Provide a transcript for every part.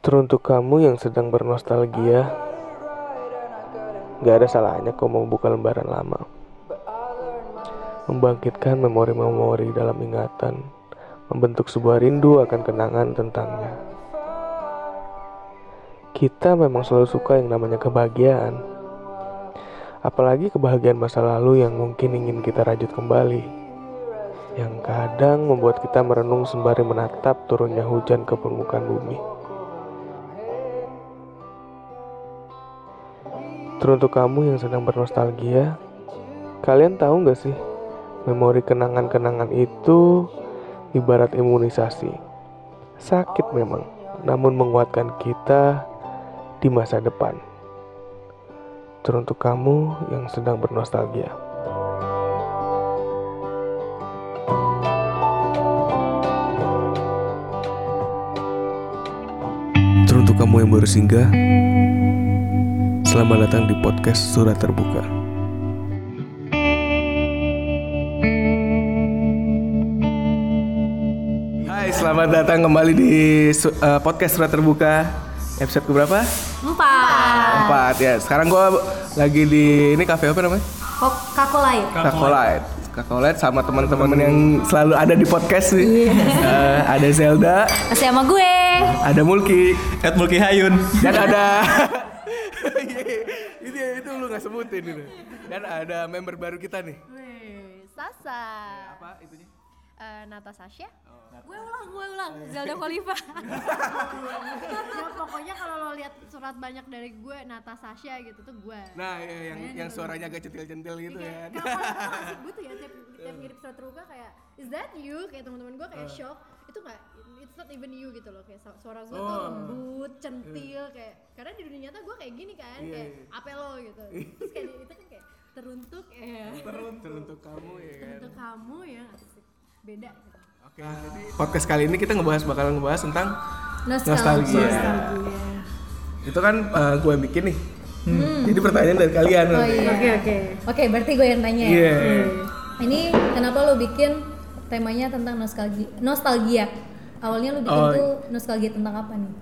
Teruntuk kamu yang sedang bernostalgia, gak ada salahnya kau mau buka lembaran lama. Membangkitkan memori-memori dalam ingatan, membentuk sebuah rindu akan kenangan tentangnya. Kita memang selalu suka yang namanya kebahagiaan. Apalagi kebahagiaan masa lalu yang mungkin ingin kita rajut kembali. Yang kadang membuat kita merenung sembari menatap turunnya hujan ke permukaan bumi. Teruntuk kamu yang sedang bernostalgia, kalian tahu gak sih, memori kenangan-kenangan itu ibarat imunisasi. Sakit memang, namun menguatkan kita di masa depan. Teruntuk kamu yang sedang bernostalgia. Teruntuk kamu yang baru singgah, selamat datang di podcast Surat Terbuka. Hai, selamat datang kembali di eh, podcast Surat Terbuka episode keberapa? Empat. Empat ya. Sekarang gua lagi di ini kafe apa namanya? Kakolite. Kakolite sama teman-teman yang selalu ada di podcast nih. Eh, ada Zelda, Masih sama gue. ada Mulki, Ed Mulki Hayun. dan ada nggak sebutin itu. Dan ada member baru kita nih. Sasa. Apa itunya? Eh, Nata Sasha. Gue ulang, gue ulang. Zelda Khalifa. ya pokoknya kalau lo lihat surat banyak dari gue Nata Sasha gitu tuh gue. Nah, ya, yang yang suaranya agak centil-centil gitu ya. Kayak gue tuh ya tiap, tiap ngirim surat terbuka kayak is that you kayak teman-teman gue kayak shock itu nggak it's not even you gitu loh kayak su- suara gue tuh Oh. lembut centil kayak karena di dunia nyata gue kayak gini kan Iya, kayak iya. apa lo gitu terus kayak di- itu kan kayak teruntuk ya Teruntuk kamu ya kan. untuk kamu ya asik. beda gitu. Oke, jadi podcast kali ini kita ngebahas bakalan ngebahas tentang Nostalgia. nostalgia. Itu kan eh, gue yang bikin nih. Jadi pertanyaan dari kalian. Oh iya. oke oke Oke, berarti gue yang tanya ya. Iya. Ini kenapa lo bikin temanya tentang nostalgia? Nostalgia. Awalnya lo bikin Oh. tuh nostalgia tentang apa nih?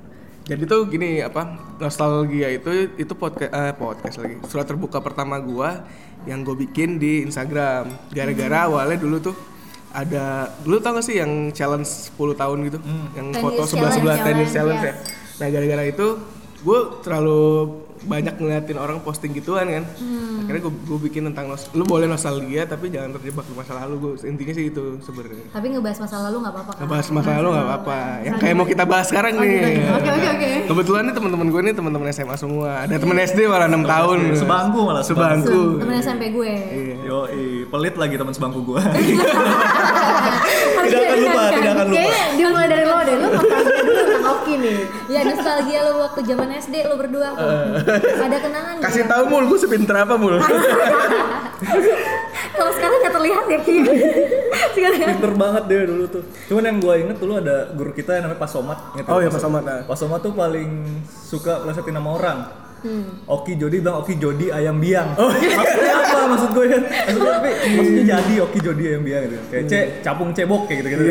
Jadi tuh gini apa nostalgia itu itu podcast eh, podcast lagi surat terbuka pertama gua yang gue bikin di Instagram gara-gara awalnya dulu tuh ada dulu tau gak sih yang challenge 10 tahun gitu yang 10 foto sebelah sebelah challenge, tenis challenge yes. ya nah gara-gara itu gue terlalu banyak ngeliatin orang posting gituan kan. Akhirnya gue gue bikin tentang nos lu boleh nostalgia tapi jangan terjebak di masa lalu. Gue intinya sih itu sebenarnya. Tapi ngebahas masa lalu nggak apa-apa kan? ngebahas masa lalu nggak apa-apa. Yang kayak mau kita bahas sekarang nih. oke oke oke. Kebetulan nih teman-teman gue nih teman-teman SMA semua. Ada teman SD malah enam tahun. Sebangku malah, sebangku. Temen SMP gue. Iya. Yo, pelit lagi teman sebangku gua. tidak akan lupa, tidak akan lupa. kayaknya dimulai dari lo deh lo Oki nih Ya nostalgia lo waktu zaman SD lo berdua. Ada kenangan nggak? kasih tahu mul gue sepinter apa mul Kalau sekarang nggak terlihat ya Ki. Pinter banget dia dulu tuh. Cuman yang gua inget dulu ada guru kita yang namanya Pak Somat. Ingat Oh iya, Pak Somat, nah. Pak Somat tuh paling suka plesetin nama orang. Oki Jodi bilang Oki Jodi ayam biang. Maksudnya apa maksud gue ya? Maksudnya tapi maksudnya jadi Oki Jodi ayam biang gitu. Kayak C capung cebok kayak gitu gitu.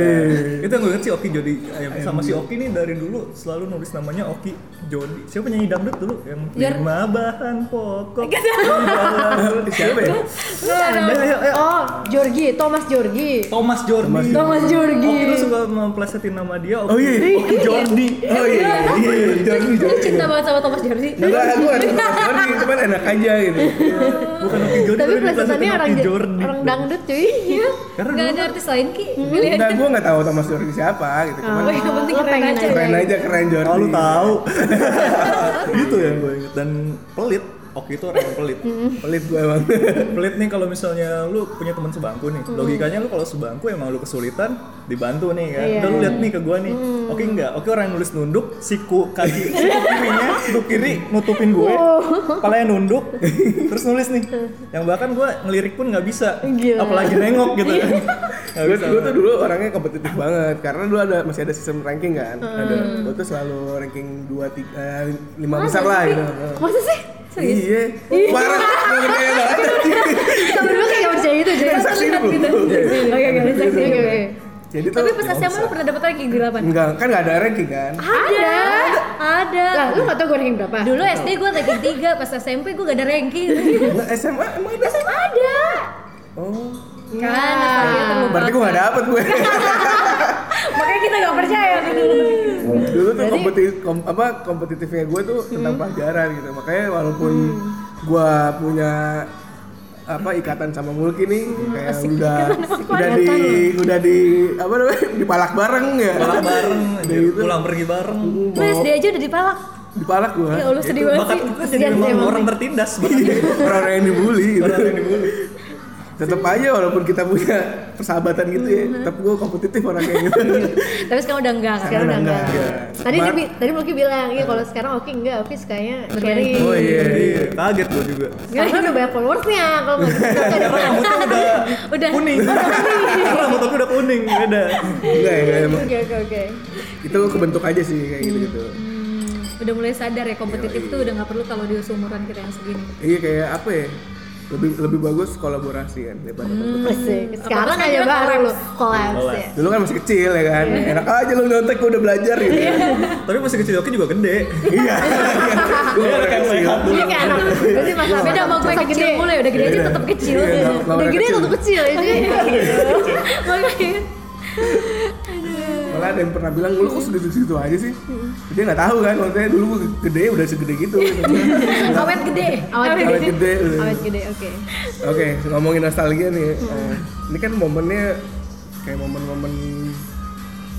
Itu yang gue inget sih Oki Jodi ayam sama si Oki nih dari dulu selalu nulis namanya Oki Jodi. Siapa penyanyi dangdut dulu yang Biar- lima bahan pokok. siapa ya ayo. oh Jorgi Thomas Jorgi Thomas Jordi. Thomas Jordi Oki lu suka memplesetin nama dia Oki, Oh, iya. Oki Jordi. oh iya iya Jordi Lu cinta banget sama Thomas Jordi. Enggak, gue ada Jordi, cuman enak aja gitu. Bukan Oki Jordi, tapi diplesetin orang Jordi. orang dangdut cuy Iya. Karena Gak dulu ada artis lain Ki. Pilih. Enggak, gue nggak tahu Thomas Jordi siapa gitu. Cuman Oh, yang penting keren pengen aja. keren aja keren Jordi. Oh, lu tahu. gitu ya gue inget dan pelit. Oki itu orang yang pelit. Pelit gue emang. pelit nih kalau misalnya lu punya teman sebangku nih. Logikanya lu kalau sebangku emang lu kesulitan dibantu nih kan. Iya. Udah lu lihat nih ke gua nih. Oki enggak. Oki orang yang nulis nunduk, siku kaki siku kirinya, siku kiri nutupin gue. Kepalanya nunduk, terus nulis nih. Yang bahkan gua ngelirik pun nggak bisa. Gila. Apalagi nengok gitu kan. Nggak gue bisa. gue tuh dulu orangnya kompetitif banget karena dulu ada masih ada sistem ranking kan. Ada. Gue tuh selalu ranking 2 3 5 besar lah gitu. masa sih Iya. Parah. Gak percaya banget. kita berdua kayak gak percaya itu jadi Saksi dulu. oke oke saksi oke oke Jadi tuh Tapi pas SMA lu pernah dapet ranking berapa? enggak kan enggak ada ranking kan. ada Ada. Lah, lu gak tau gue ranking berapa? Dulu SD gue ranking 3, pas SMP gue gak ada ranking. Nah, SMA emang ada? ada. Oh. Kan nostalgia terlupakan. Berarti gue gak dapet gue. Makanya kita gak percaya dulu. Dulu tuh kompetitif kom, apa kompetitifnya gue tuh tentang pelajaran gitu. Makanya walaupun gue punya apa ikatan sama Mulki nih kayak udah udah di udah di apa namanya dipalak bareng ya Pulang bareng, gitu. pulang pergi bareng. Lu SD aja udah dipalak. dipalak gue Ya Allah sedih banget Bakat sih. gue jadi memang orang tertindas. bakat gue. orang yang dibully gitu. Orang yang dibully. Tetap aja walaupun kita punya persahabatan gitu ya tetap gue kompetitif orangnya gitu Tapi sekarang udah enggak kan? Sekarang udah enggak. Enggak. Tadi dia, Mar- tadi Mulki bilang, iya kalau sekarang Oki enggak, Oki sukanya sharing. oh iya iya Kaget gue juga. Karena udah banyak followersnya, kalau nggak gitu ada Rambutnya udah Udah. kuning. Rambut aku udah kuning, beda. enggak ya enggak emang Oke oke oke. itu kebentuk aja sih kayak gitu gitu Udah mulai sadar ya kompetitif tuh udah nggak perlu kalau di seumuran kita yang segini. iya kayak apa ya lebih lebih bagus kolaborasi kan daripada Hmm. Sekarang aja kan baru lu collabs. collabs Collabs. ya. dulu kan masih kecil ya kan enak aja lu nyontek udah belajar gitu Tapi masih kecil Oki juga gede. iya gue Dia rekan sehat dulu. Iya kan anak. Berarti masa Beda sama gue kecil gede. mulai udah gede aja Iya. tetap kecil. Iya, Udah gede kecil. tetap kecil ya sih. Makanya. Malah ada yang pernah bilang lu kok segitu segitu aja sih dia nggak tahu kan maksudnya dulu gua gede udah segede gitu Awet gede. Awet awet gede. gede udah. Awet gede, oke. Oke, ngomongin nostalgia nih. eh, ini kan momennya kayak momen-momen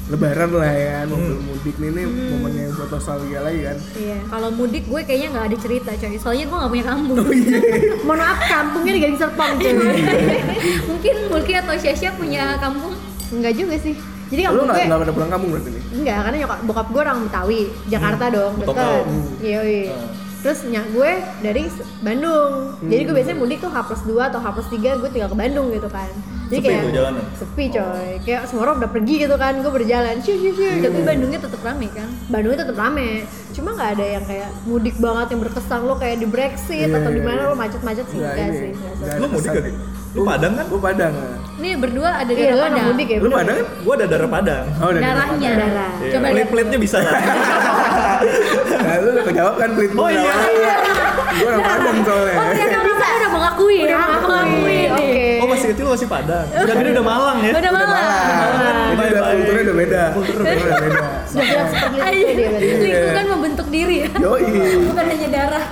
lebaran lah ya, momen mudik nih, ini momennya buat nostalgia lagi kan. Iya. Kalau mudik gue kayaknya nggak ada cerita coy. Soalnya gue nggak punya kampung. Mohon maaf kampungnya di Gading Serpong cuy. Mungkin Mulki atau Syasya punya kampung. Enggak juga sih. Jadi kampung nggak gue nggak pada pulang kampung berarti nih? Enggak, karena nyokap bokap gue orang Betawi, Jakarta dong, Tokau. deket. Iya, iya. Terus nyak gue dari Bandung. Jadi gue biasanya mudik tuh H plus 2 atau H plus 3 gue tinggal ke Bandung gitu kan. Jadi Sepi kayak tuh sepi coy. Kayak semua orang udah pergi gitu kan, gue berjalan. Syu syu syu gitu. Tapi Bandungnya tetap rame kan. Bandungnya tetap rame. Cuma nggak ada yang kayak mudik banget yang berkesan lo kayak di Brexit atau di mana lo macet-macet sih Nggak enggak sih. Lu ada mudik gak? Lu Padang kan? Gua Padang. Ini berdua ada di Iya, Padang. mudik ya. Lu. Padang kan? Gua ada darah Padang. Oh, udah. Darahnya. Darah. Iya, Coba lihat. Pelit-pelitnya bisa lah. Nah, lu udah kejawab kan pelit Oh iya. Gua orang Padang soalnya. Oh ternyata bisa udah mengakui ya. Udah Mengakui nih. Oke. Oh masih kecil masih Padang. Udah gede udah Malang ya. Udah malam. Jadi udah kulturnya udah beda. Kulturnya udah beda. Sudah bilang seperti itu dia berarti. lingkungan membentuk diri ya. Yoi. Bukan hanya darah.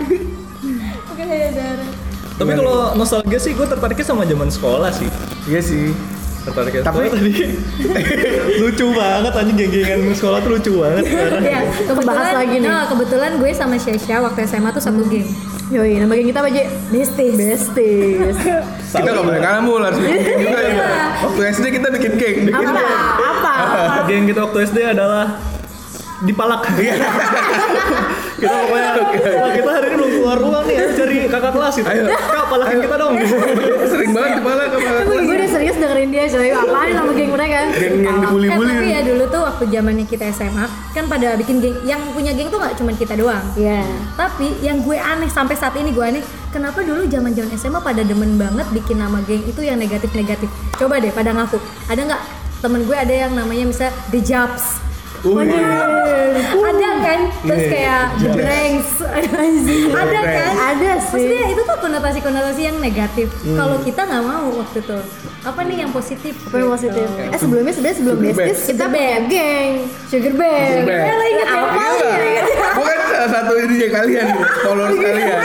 Bukan hanya darah. Tapi kalau nostalgia sih gue tertariknya sama zaman sekolah sih. Iya sih. Tertariknya Tapi- sekolah tadi. lucu banget anjing geng-gengan sekolah tuh lucu banget. Ya, Bahas lagi nih. Nah, kebetulan gue sama Syasya waktu SMA tuh satu geng. Yoi, nama geng kita apa, Je? Besties. Besties. Kita nggak boleh kamu harus bikin geng juga ya. Iya. Waktu SD kita bikin geng. Bikin apa? Apa? Apa? Geng kita waktu SD adalah dipalak. kita pokoknya wah, kita hari ini belum keluar ruang nih cari kakak kelas itu. Ayo. Kak palakin kita dong. Sering banget kepala kepala. Gue udah serius dengerin dia coy. Apaan nama geng mereka? Geng yang Eh, dibully-bully. tapi ya dulu tuh waktu zamannya kita SMA kan pada bikin geng yang punya geng tuh nggak cuma kita doang Iya. tapi yang gue aneh sampai saat ini gue aneh kenapa dulu zaman zaman SMA pada demen banget bikin nama geng itu yang negatif negatif coba deh pada ngaku ada nggak temen gue ada yang namanya misal The Jobs Ada kan terus Iya, kayak The Jobs. Branks ada kan Ada sih. Maksudnya itu tuh konotasi-konotasi yang negatif kalau kita nggak mau waktu itu apa nih yang positif Apa yang positif? Gitu. Eh sebelumnya sebenarnya sebelum Band. kita Band. geng Sugar Band. Sugar Band. Eh, inget ya? Apa Iya. Bukan salah satu ininya kalian, followers kalian.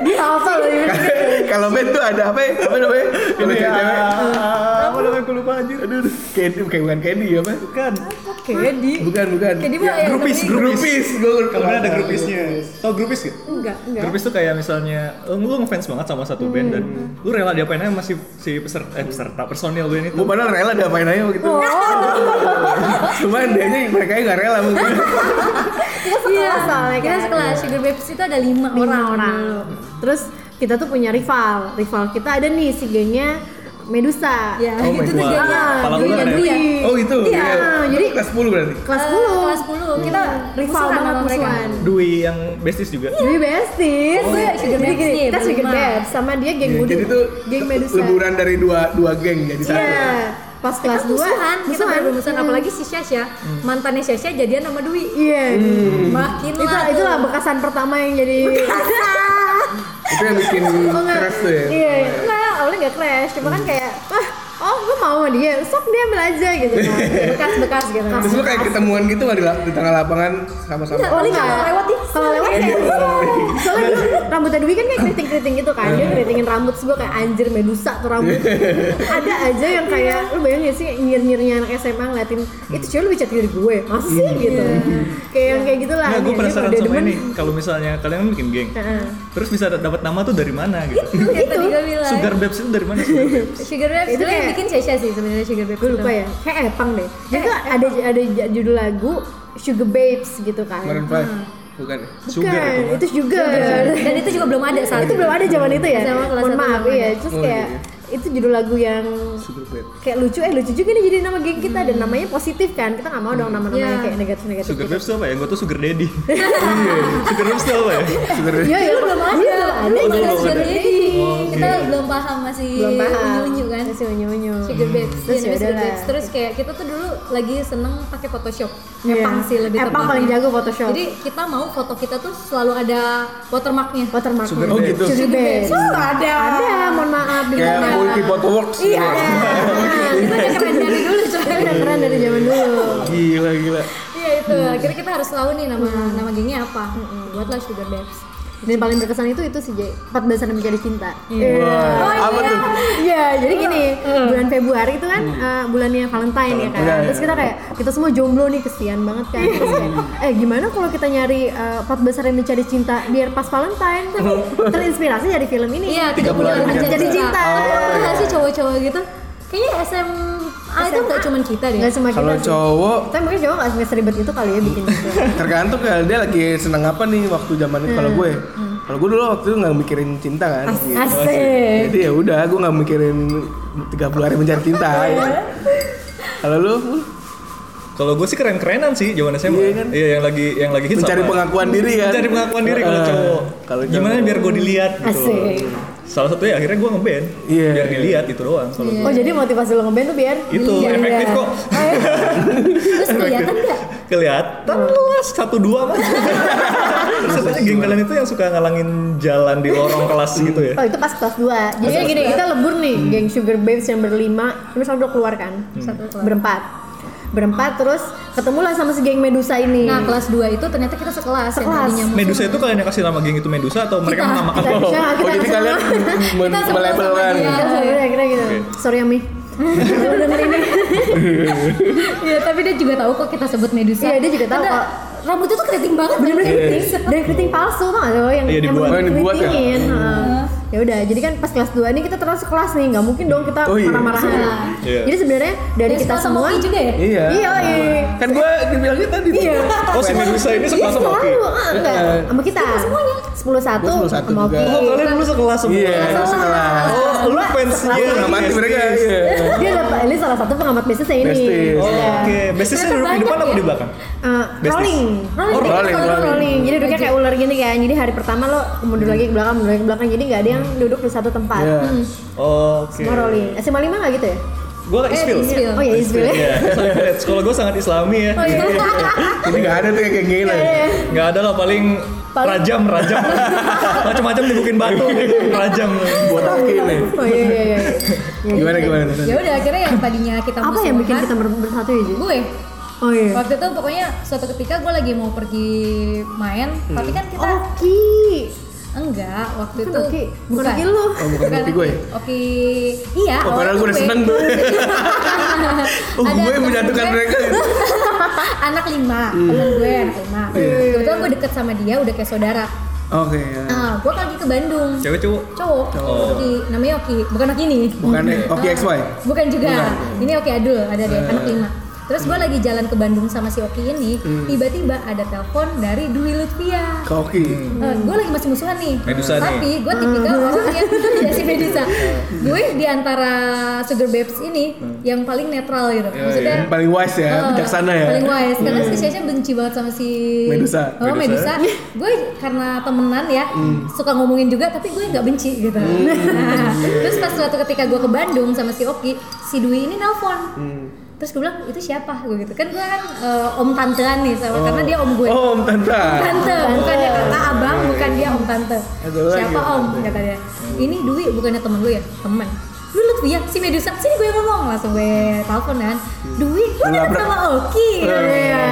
Dia apa loh ini? Kalau band tuh ada apa ya? Apa namanya? Kalau Iya. cewek. Apa namanya gue lupa anjir. Aduh, Candy, kayak bukan Candy apa? Bukan. Kedi Bukan, bukan. Kedi mah yang grupis, Grupis, gue Kalau kan ada grupisnya. Tau grupis gak? enggak enggak Grupis tuh kayak misalnya lu, lu ngefans banget sama satu band dan lu rela diapain aja masih si peserta eh peserta personil band itu. Gue padahal rela diapain aja gitu. Oh. Cuman dia nya mereka nggak rela mungkin. iya soalnya kita sekelas Sugar Babes itu ada lima orang-orang. Terus kita tuh punya rival. Rival kita ada nih si gengnya Medusa. ya Oh itu tuh gengnya Ah, Kepala ular ya? Dwi Oh itu. Iya, jadi kelas 10 berarti. Kelas Eh, 10. kelas 10 kita rival musuhan banget sama mereka musuhan. Dwi yang besties juga. Dwi Besties. Oh, iya, Sugar Jadi Babes gini, nih, Kita Sugar. Babes sama dia geng Iya, Mudu. Jadi tuh geng Medusa. leburan dari dua dua geng jadi satu. Iya. Pas kelas kita 2 musuhan kita Hmm. apalagi si Syasya mantannya Syasya jadian sama Dwi Iya. Hmm. makin Itu lah itu tuh. perasaan pertama yang jadi Itu yang bikin crash tuh ya. Iya, iya. awalnya nggak crash, cuma kan kayak, gue mau sama dia, sok dia ambil aja gitu kan. Bekas-bekas gitu. Terus lu kayak ketemuan gitu nggak di, di tengah lapangan sama-sama. Enggak, paling kalau nggak. lewat ih, Kalau lewat kayak Soalnya dulu rambutnya Dwi kan kayak keriting-keriting gitu kan Dia keritingin rambut Terus gue kayak anjir Medusa tuh rambut Ada aja yang kayak Lu bayangin gak sih nyir-nyirnya anak SMA ngeliatin Itu cewek lebih cantik dari gue Masa sih gitu Kayak yang kayak gitu lah Nah, gue Nih, penasaran sama ini. Kalau misalnya kalian bikin geng, Heeh. terus bisa dapat nama tuh dari mana gitu? Bilang. Sugar Babes itu dari mana Sugar Babes? Sugar Babes Itu yang bikin Sasha sih sebenarnya Sugar Babes. Gue lupa ya Kayak Epang deh Jadi tuh ada ada judul lagu Sugar Babes gitu kan Maroon five. Bukan. ya? Sugar Bukan, itu itu sugar. Dan itu juga belum ada saat itu belum ada zaman itu ya. Mohon maaf iya. ada. Terus Oh, kayak itu judul lagu yang Sugar kayak lucu eh lucu juga nih jadi nama geng kita dan namanya positif kan kita nggak mau dong nama-nama yang Iya. kayak negatif negatif Sugar gitu. Babes itu apa ya? Gue tuh Sugar Daddy. Sugar Babes itu apa ya? Sugar Bed. Iya iya belum ada. Iya, ada Kita belum sugar daddy. Kita belum paham masih belum paham unyu kan. masih unyu unyu Sugar babes, terus Iya, ya sugar babes. Terus kayak kita tuh dulu lagi seneng pakai Photoshop. Iya. Epang sih lebih Epang paling jago Photoshop. Jadi kita mau foto kita tuh selalu ada watermarknya. watermark Sugar Oh gitu. Sugar babes Oh, ada. ada mohon maaf di Kayak mana multi photo works. Iya. Itu udah keren dari dulu coy. udah keren dari zaman dulu Gila gila. Iya itu. Akhirnya kita harus tahu nih nama nama gengnya apa. Buatlah Sugar Babes. Dan paling berkesan itu itu sih Jay 14 hari mencari cinta Wah, apa tuh? Iya, jadi gini, bulan Februari itu kan eh, bulannya Valentine ya kan. Iya, iya. Terus kita kayak kita semua jomblo nih, kesian banget kan. Terus kayak, eh gimana kalau kita nyari eh, 14 hari mencari cinta biar pas Valentine? Tapi terinspirasi dari film ini. Iya, 30 hari hari Jadi cinta. Tapi nggak sih cowok-cowok gitu? Kayaknya SMA itu nggak cuma kita deh. Nggak cuma kita Kalau cowok Tapi mungkin cowok nggak seribet itu kali ya bikin gitu. tergantung ya dia lagi seneng apa nih waktu zaman itu kalau gue kalau gue dulu waktu itu nggak mikirin cinta kan gitu. Asik. jadi ya udah gue nggak mikirin 30 hari mencari cinta gitu. kalau lu Kalau gue sih keren-kerenan sih zaman SMA. Iya kan? Iya yang lagi yang lagi hits mencari apa? pengakuan diri kan Mencari pengakuan diri kalau Eh, cowok. kalau Gimana biar gue dilihat gitu. Asik. Salah satunya akhirnya gue ngeband. Iya. Biar dilihat itu doang. Kalau Oh jadi motivasi lo ngeband tuh biar itu Iya, efektif iya. kok. Terus kelihatan nggak? Kelihatan luas satu dua mah. Terus katanya geng kalian itu yang suka ngalangin jalan di lorong kelas gitu ya. Oh itu pas kelas 2 Jadi gini kita lebur nih Geng Sugar Babes yang berlima Terus udah keluar kan Satu kelas. Berempat Berempat terus ketemulah sama si geng Medusa ini Nah kelas 2 itu ternyata kita sekelas, yang Sekelas. tadinya musuh. Medusa itu kalian yang kasih nama geng itu Medusa atau mereka Kita- menamakan kita- kita- oh jadi kita kalian sama- men- Kita sama melabelkan sama dia. Kita sama kira gitu Sorry Ami Iya, tapi dia juga tahu kok kita sebut Medusa. Iya, dia juga tahu Karena kok. Rambutnya tuh keriting banget. Bener-bener keriting Dan keriting palsu tau gak lo yang Iya, dibuat. Oh, yang dibuat ya? Ya udah, jadi kan pas kelas 2 ini kita terus sekelas nih, nggak mungkin dong kita Oh, iya. marah-marahan. Iya. Jadi sebenarnya dari Dan kita semua Oki juga ya? iya Iya, iya. kan gue dibilangnya tadi tuh. Iya. Oh si Medusa ini sekelas sama Oki. Selalu, ah, enggak. Sama kita. semuanya. 10 1 Gua 10-1 sama. Oki. Oh kalian dulu sekelas semua. iya sekelas Oh lu fansnya. Gue ngamati mereka iya Dia ini salah satu pengamat bisnisnya ini. Oh, Iya. Oke, basisnya duduk di depan apa di belakang? Eh, rolling. Rolling, Oh, rolling. rolling. Jadi duduknya kayak ular gini kan. Jadi hari pertama lo mundur lagi ke belakang, mundur lagi ke belakang. Jadi nggak ada yang duduk di satu tempat. Iya. Hmm, Oke. Semua rolling. SMA 5 nggak gitu ya? Gue ke Isfil. Isfil. Oh ya Isbil ya. Iya, sekolah gue sangat islami ya. Oh iya. Jadi nggak ada tuh yang kayak gini. Nggak ada lah paling Paling- rajam, rajam. Macam-macam dibukin batu, rajam. Buat aki nih. Oh iya iya iya. Ya, Gimana gimana? Ya udah akhirnya yang tadinya kita Apa yang bikin musuhan, kita ber- bersatu ya, Ji? gue Oh iya. waktu itu pokoknya suatu ketika gue lagi mau pergi main tapi kan kita Oki. Enggak waktu Itu itu Oki. Bukan Oki lu. Oh bukan Oki gue ya? Oki iya Oh, padahal gue udah seneng tuh. Oh Ada gue gue. mereka. gitu. anak lima temen gue anak lima kebetulan gue deket sama dia udah kayak saudara Oke. ya. nah gue lagi ke Bandung Cewek cowok. cowok Oki namanya Oki bukan Oki ini Bukan ya? Oki XY. bukan juga Bukan. ini Oki Adul ada deh anak lima terus gue lagi jalan ke Bandung sama si Oki ini tiba-tiba ada telepon dari Dwi Lutfia. Ke Oki. gue lagi masih musuhan nih. Medusa nih. tapi gue tipikal orang yang ya si Medusa. Gue di antara Sugar Babes ini yang paling netral gitu. Maksudnya Yang paling wise ya, eh, bijaksana ya. paling wise. Karena si Shasha benci banget sama si Medusa. oh Medusa. Gue karena temenan ya suka ngomongin juga tapi gue nggak benci gitu. Nah, terus pas suatu ketika gue ke Bandung sama si Oki si Dwi ini nelpon Hmm. Terus gue bilang itu siapa? Gue gitu. Kan gue kan eh, om tantean nih sama karena dia om gue Oh, Om Tante. tante bukannya tante. Ada lagi siapa yang om? tante. kata dia. Ini Dwi bukannya temen lu ya? Temen. Lu Lutfi ya si Medusa. Sini gue ngomong. Langsung gue telepon kan. Dwi lu deket sama Oki. Iya.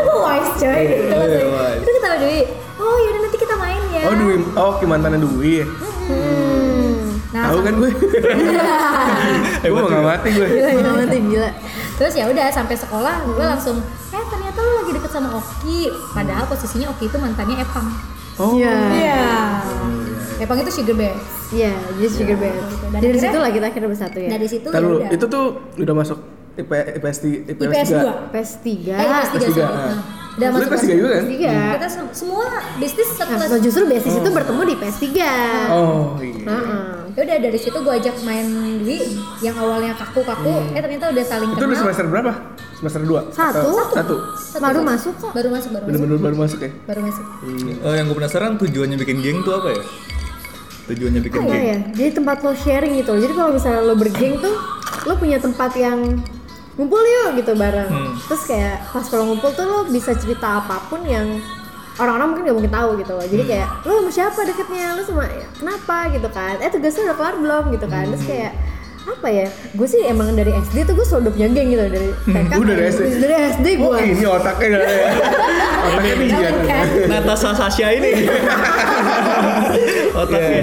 Aku wise coy. Iya, Gitu langsung. itu kita sama Dwi oh yaudah nanti kita main ya. Oh Dwi, oh mantannya Dwi. Nah Tahu kan gue? gue mau nggak mati gue. Gila, gila mati gila. Terus ya udah sampai sekolah gue langsung eh ternyata lu lagi deket sama Oki. Padahal posisinya Oki itu mantannya Epang. Oh. Iya. Iya. Epang itu sugar bear. Iya, jadi sugar bear. Dan Dari situ lah kita akhirnya bersatu ya. Dari situ Ntar ya udah. itu tuh udah masuk IP, IPS, IPS, IPS 2. PES 3. Eh, IPS 3 IPS sih. tiga, Nah, ah. Udah Lu masuk IPS 3 juga kan? Tiga. Kita se- semua bisnis Nah, sekelas. so justru basis itu bertemu di PS 3. Oh iya. Heeh. Ya udah dari situ gue ajak main Dwi yang awalnya kaku-kaku, eh ternyata udah saling Itu kenal. udah semester berapa? Semester 2? Satu. Satu. Satu, Baru satu. masuk kok. Baru masuk, baru masuk. Bener-bener baru masuk ya? Baru masuk. Oh, yang gue penasaran tujuannya bikin geng tuh apa ya? Tujuannya bikin Ah, iya geng. ya. Jadi tempat lo sharing gitu. Jadi kalau misalnya lo bergeng tuh, lo punya tempat yang ngumpul yuk gitu bareng. Hmm. Terus kayak pas kalau ngumpul tuh lo bisa cerita apa pun yang orang-orang mungkin gak mungkin tahu gitu loh. Jadi kayak lo sama siapa deketnya? Lo sama kenapa gitu kan? Eh tugasnya udah kelar belum gitu kan? Terus kayak apa ya? Gue sih emang dari SD tuh gue selalu punya geng gitu dari TK. Lu dari SD? Dari SD gue. Oh ini otaknya gak ada ya? Otaknya dia. Natasha Sasha ini. Otaknya.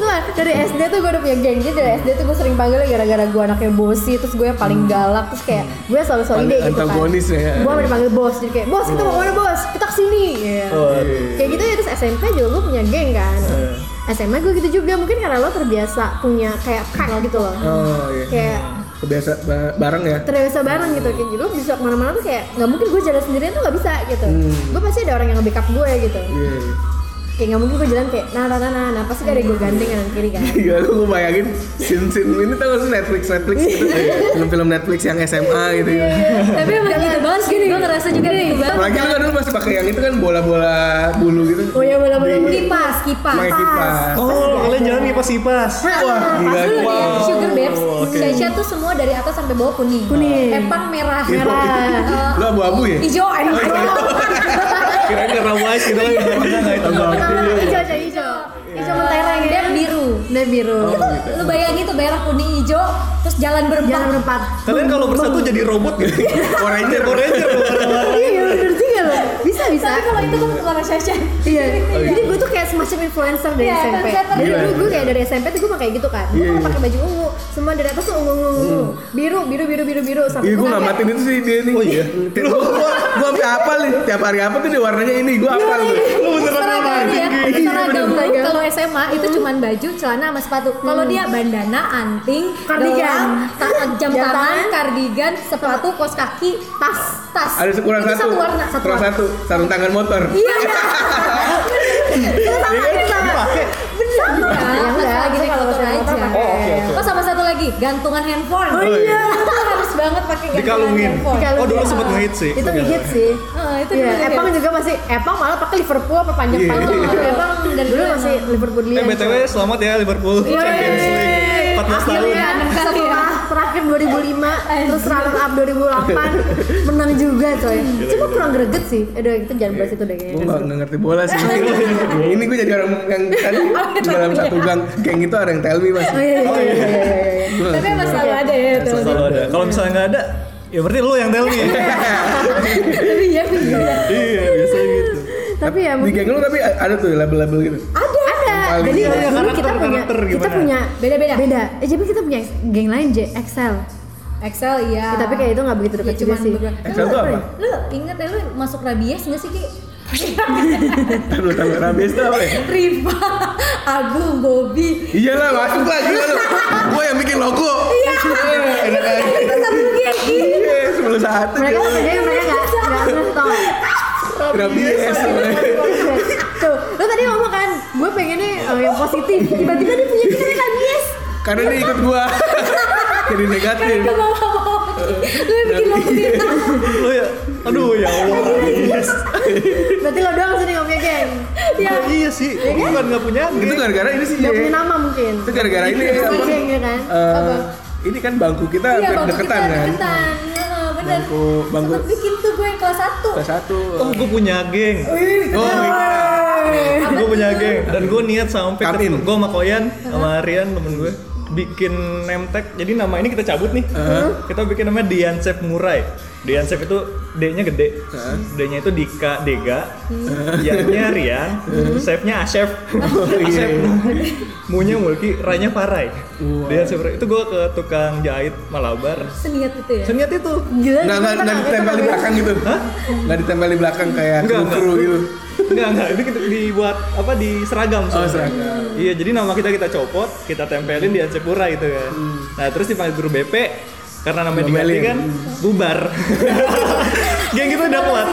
Nah, dari SD tuh gue udah punya geng Jadi dari SD tuh gue sering panggilnya gara-gara gue anaknya bosi Terus gue yang paling galak Terus kayak gue selalu selalu ide gitu kan Antagonis ya. Gue sama dipanggil bos Jadi kayak, bos kita mau mana bos? Kita ke sini Iya. Oh, Kayak gitu ya, terus SMP juga gue punya geng kan SMA gue gitu juga, mungkin karena lo terbiasa punya kayak pack gitu loh Oh iya. Kayak Kebiasa ba- bareng ya? terbiasa bareng gitu kayak gitu bisa ke mana-mana tuh kayak nggak mungkin gue jalan sendirian tuh nggak bisa gitu gue pasti ada orang yang nge-backup gue gitu Iya. Kayak nggak mungkin gue jalan kayak nah nah nah nah, nah pasti ada gue gandeng kanan kiri kan Iya, lu gue bayangin scene-scene ini tau gak sih Netflix Netflix gitu film-film Netflix yang SMA gitu ya. Tapi emang gitu banget sih, gue ngerasa juga gitu banget. Apalagi lu kan dulu masih pakai yang itu kan bola-bola bulu gitu. oh ya bola bola Di- Kipas, kipas. Kipas. Oh, kalian jalan kipas kipas. Wah, gila. Wow. Sugar Babes. Shasha tuh semua dari atas sampai bawah kuning. Kuning. Epang merah. Merah. Lu abu-abu ya? Hijau enak banget. Kirain karena wise gitu kan. Enggak enggak itu. enggak. hijau hijau hijau hijau mentereng ya Dan biru. dan biru Oh, gitu. Lu bayangin tuh merah, kuning, hijau, terus jalan berempat. berempat Kalian kalau bersatu jadi robot gitu. Power Ranger, Power Ranger. iya bener juga loh bisa bisa Tapi kalau itu kan suara Shasha. iya jadi gue tuh kayak semacam influencer dari Iya, SMP influencer. dari Gila. dulu gue kayak dari SMP tuh gue pakai gitu kan gue Iya, kalau iya. pakai baju ungu semua dari atas tuh ungu ungu ungu biru biru biru biru biru sampai Iya, gue ngamatin itu sih dia nih. Oh, iya? Gue gua, gua sampai apa nih? Tiap hari apa tuh dia warnanya ini, gue apa? Lu beneran Seragam ya, Iya, seragam bener. lu kalau SMA itu cuman baju, celana sama sepatu. Kalau dia bandana, anting, Kardigan. gelang, jam tangan, tangan. kardigan, sepatu, kaos kaki, tas, tas. Ada kurang Itu satu. satu warna, satu Kurang warna. satu. Sarung tangan motor. Iya, iya. Sama. Bener. Ya lagi gue naik motor motor aja. Oh, oke, oke. Oh sama satu lagi, gantungan handphone. Oh, iya. Itu harus banget pakai Dikalungin. Dikalungin. Oh, dulu sempet ngehit sih. itu hit sih Oh, itu Iya, dulu Epang juga masih Epang malah pakai Liverpool apa panjang Iya. panjang Epang dan dulu masih Liverpool Eh, BTW selamat ya Liverpool Champions League 14 tahun. Akhirnya setelah terakhir 2005 terus runner up 2008 menang juga coy cuma kurang greget sih aduh kita jangan bahas itu deh Gue kayaknya gak, nggak ngerti bola sih. Ya, ini gue jadi orang yang tadi di dalam satu gang geng itu ada yang tell me mas. oh iya iya iya iya, iya, iya. Tapi emang selalu ada ya itu. Selalu ada. Kalau misalnya nggak ada, ya berarti lu yang tell me. tapi ya bener. iya, biasanya gitu. tapi ya Di geng lu tapi ada tuh label-label gitu. ada jadi Iya, dulu kita karakter- punya kita punya Beda-beda. beda eh jadi kita punya geng lain J Excel Excel iya. Ya, tapi kayak itu nggak begitu Ya, dekat juga cuman sih Excel tuh apa? Lu inget ya lu masuk rabies nggak sih Ki? Lu tahu rabies tuh apa ya? Riva, Agung, Bobby. Iya lah masuk lah gila lu. Gue yang bikin logo. Iya. Enak aja. Itu satu geng. Iya, sebelum satu. mereka gila. mereka nggak nggak tau Rabies. tuh lu tadi ngomong gue pengennya eh, yang positif tiba-tiba dia punya pikiran rabies Karena dia ikut gua. Jadi negatif. Gak mau mau. Lu yang bikin logo kita. Lu ya, aduh ya Allah. Yes. berarti lo doang sih ngomongnya geng Ya. Oh, iya sih, gua bukan nggak punya Itu geng. gara-gara ini sih. nggak Ye. punya nama mungkin Itu gara-gara ini Itu geng ya kan Eh, ini kan bangku kita Iya, bangku deketan kita kan. deketan. Heeh, bener. Bangku- bangku- Sempet bikin tuh gue yang kelas 1. Kelas satu. Oh, gua punya geng. Oh, Gue punya punya geng. Dan gue niat sampai gue sama Koyan sama Rian temen gue bikin name tag. Jadi nama ini kita cabut nih. Kita bikin namanya Dian Chef Murai. Dian Chef itu D-nya gede. D-nya itu Dika Dega. Y-nya Rian. Chef-nya Asef. Asef. Mu-nya Mulki Rai-nya Farai. Dian Chef Murai. Itu gue ke tukang jahit Malabar. Seniat itu ya. seniat itu. Gila. Nggak, nggak, ditempel di belakang gitu. Nggak ditempel di belakang kayak nggak. gitu Enggak, enggak. Ini kita dibuat apa di seragam. Oh, soalnya. seragam. Iya, jadi nama kita kita copot, kita tempelin di Ansepura gitu kan. Nah, terus dipanggil guru BP karena namanya diganti kan bubar. geng kita udah kuat.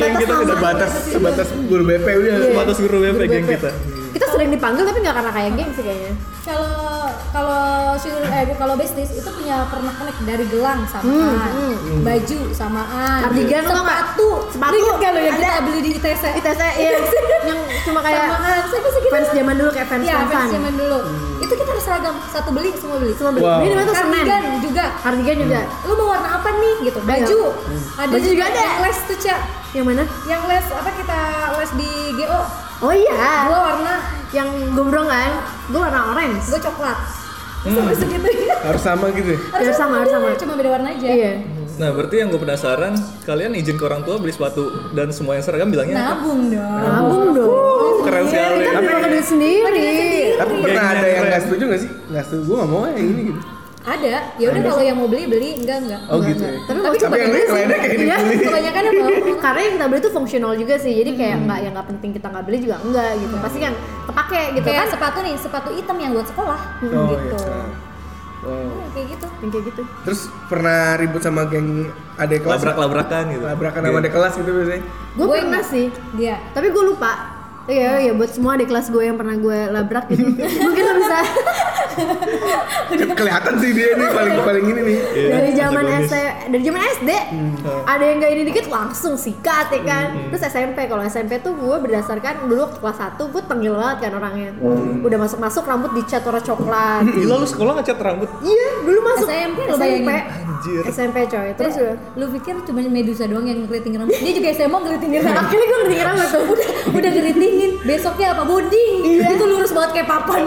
Geng kita udah Sebatas, sebatas guru BP udah sebatas guru BP geng kita. Kita sering dipanggil tapi nggak karena kayak geng sih kayaknya. Kalau kalau eh kalau bisnis itu punya pernak-pernik dari gelang samaan, baju samaan, Kardigan sepatu, Sepatu. Gak lo yang kita beli di ITC? ITC iya yang cuma kayak samaan, siapa sih kita? fans zaman dulu kayak fans Iya, fans zaman dulu. Itu kita harus seragam, satu beli semua beli. Semua beli. Wow. Tuh Semen. Kardigan juga. Kardigan juga. Lu mau warna apa nih gitu? Baju. Ada Baju juga ada. Yang les tuh, Cak. Yang mana? Yang les apa kita les di GO? Oh iya. Gua warna Yang gombrong kan? Gue warna orange. gue coklat. Sampai segitu ya. Harus sama gitu ya Harus sama, harus sama. Cuma beda warna aja. Iya. Nah, berarti yang gue penasaran, kalian izin ke orang tua beli sepatu dan semua yang seragam bilangnya apa? Nabung dong. Nabung dong. Keren sekali. Kita beli pakai duit sendiri. Tapi pernah Gengnya ada yang nggak setuju nggak sih? Nggak setuju, gue nggak mau yang ini gitu Ada. Ya udah kalau yang mau beli beli, enggak enggak. Oh Enggak, gitu enggak. ya Tapi Tapi yang lain lainnya kayak Iya. dibeli Kebanyakan apa? Karena yang kita beli itu fungsional juga sih. Jadi kayak nggak yang nggak penting kita nggak beli juga enggak gitu. Pasti kan kepake gitu Kayak kan. sepatu nih, sepatu hitam yang buat sekolah. Oh gitu. iya Wow. Iya, kayak gitu. Yang kayak gitu. Terus pernah ribut sama geng adik kelas? Labrak-labrakan gitu. Labrakan sama adik kelas gitu biasanya Gue pernah enggak. sih. Dia. Tapi gue lupa. Iya, iya buat semua adik kelas gue yang pernah gue labrak gitu. Mungkin lo bisa Ke- Kelihatan sih dia nih paling paling ini nih dari zaman. SD, dari zaman SD. Ada yang gak ini dikit langsung sikat ya kan. Terus SMP kalau SMP tuh gue berdasarkan dulu waktu kelas 1 gue tengil banget kan orangnya. Udah masuk-masuk rambut dicat warna coklat. Gila lu sekolah ngecat rambut? Iya, dulu masuk SMP lo bayangin. Anjir. SMP coy. Terus udah lu pikir cuma Medusa doang yang ngeriting rambut? Dia juga SMA ngeritingin rambut. akhirnya gue ngerti rambut tuh. udah udah ngeritingin. Besoknya apa? Bonding. Iya. Itu lurus banget kayak papan.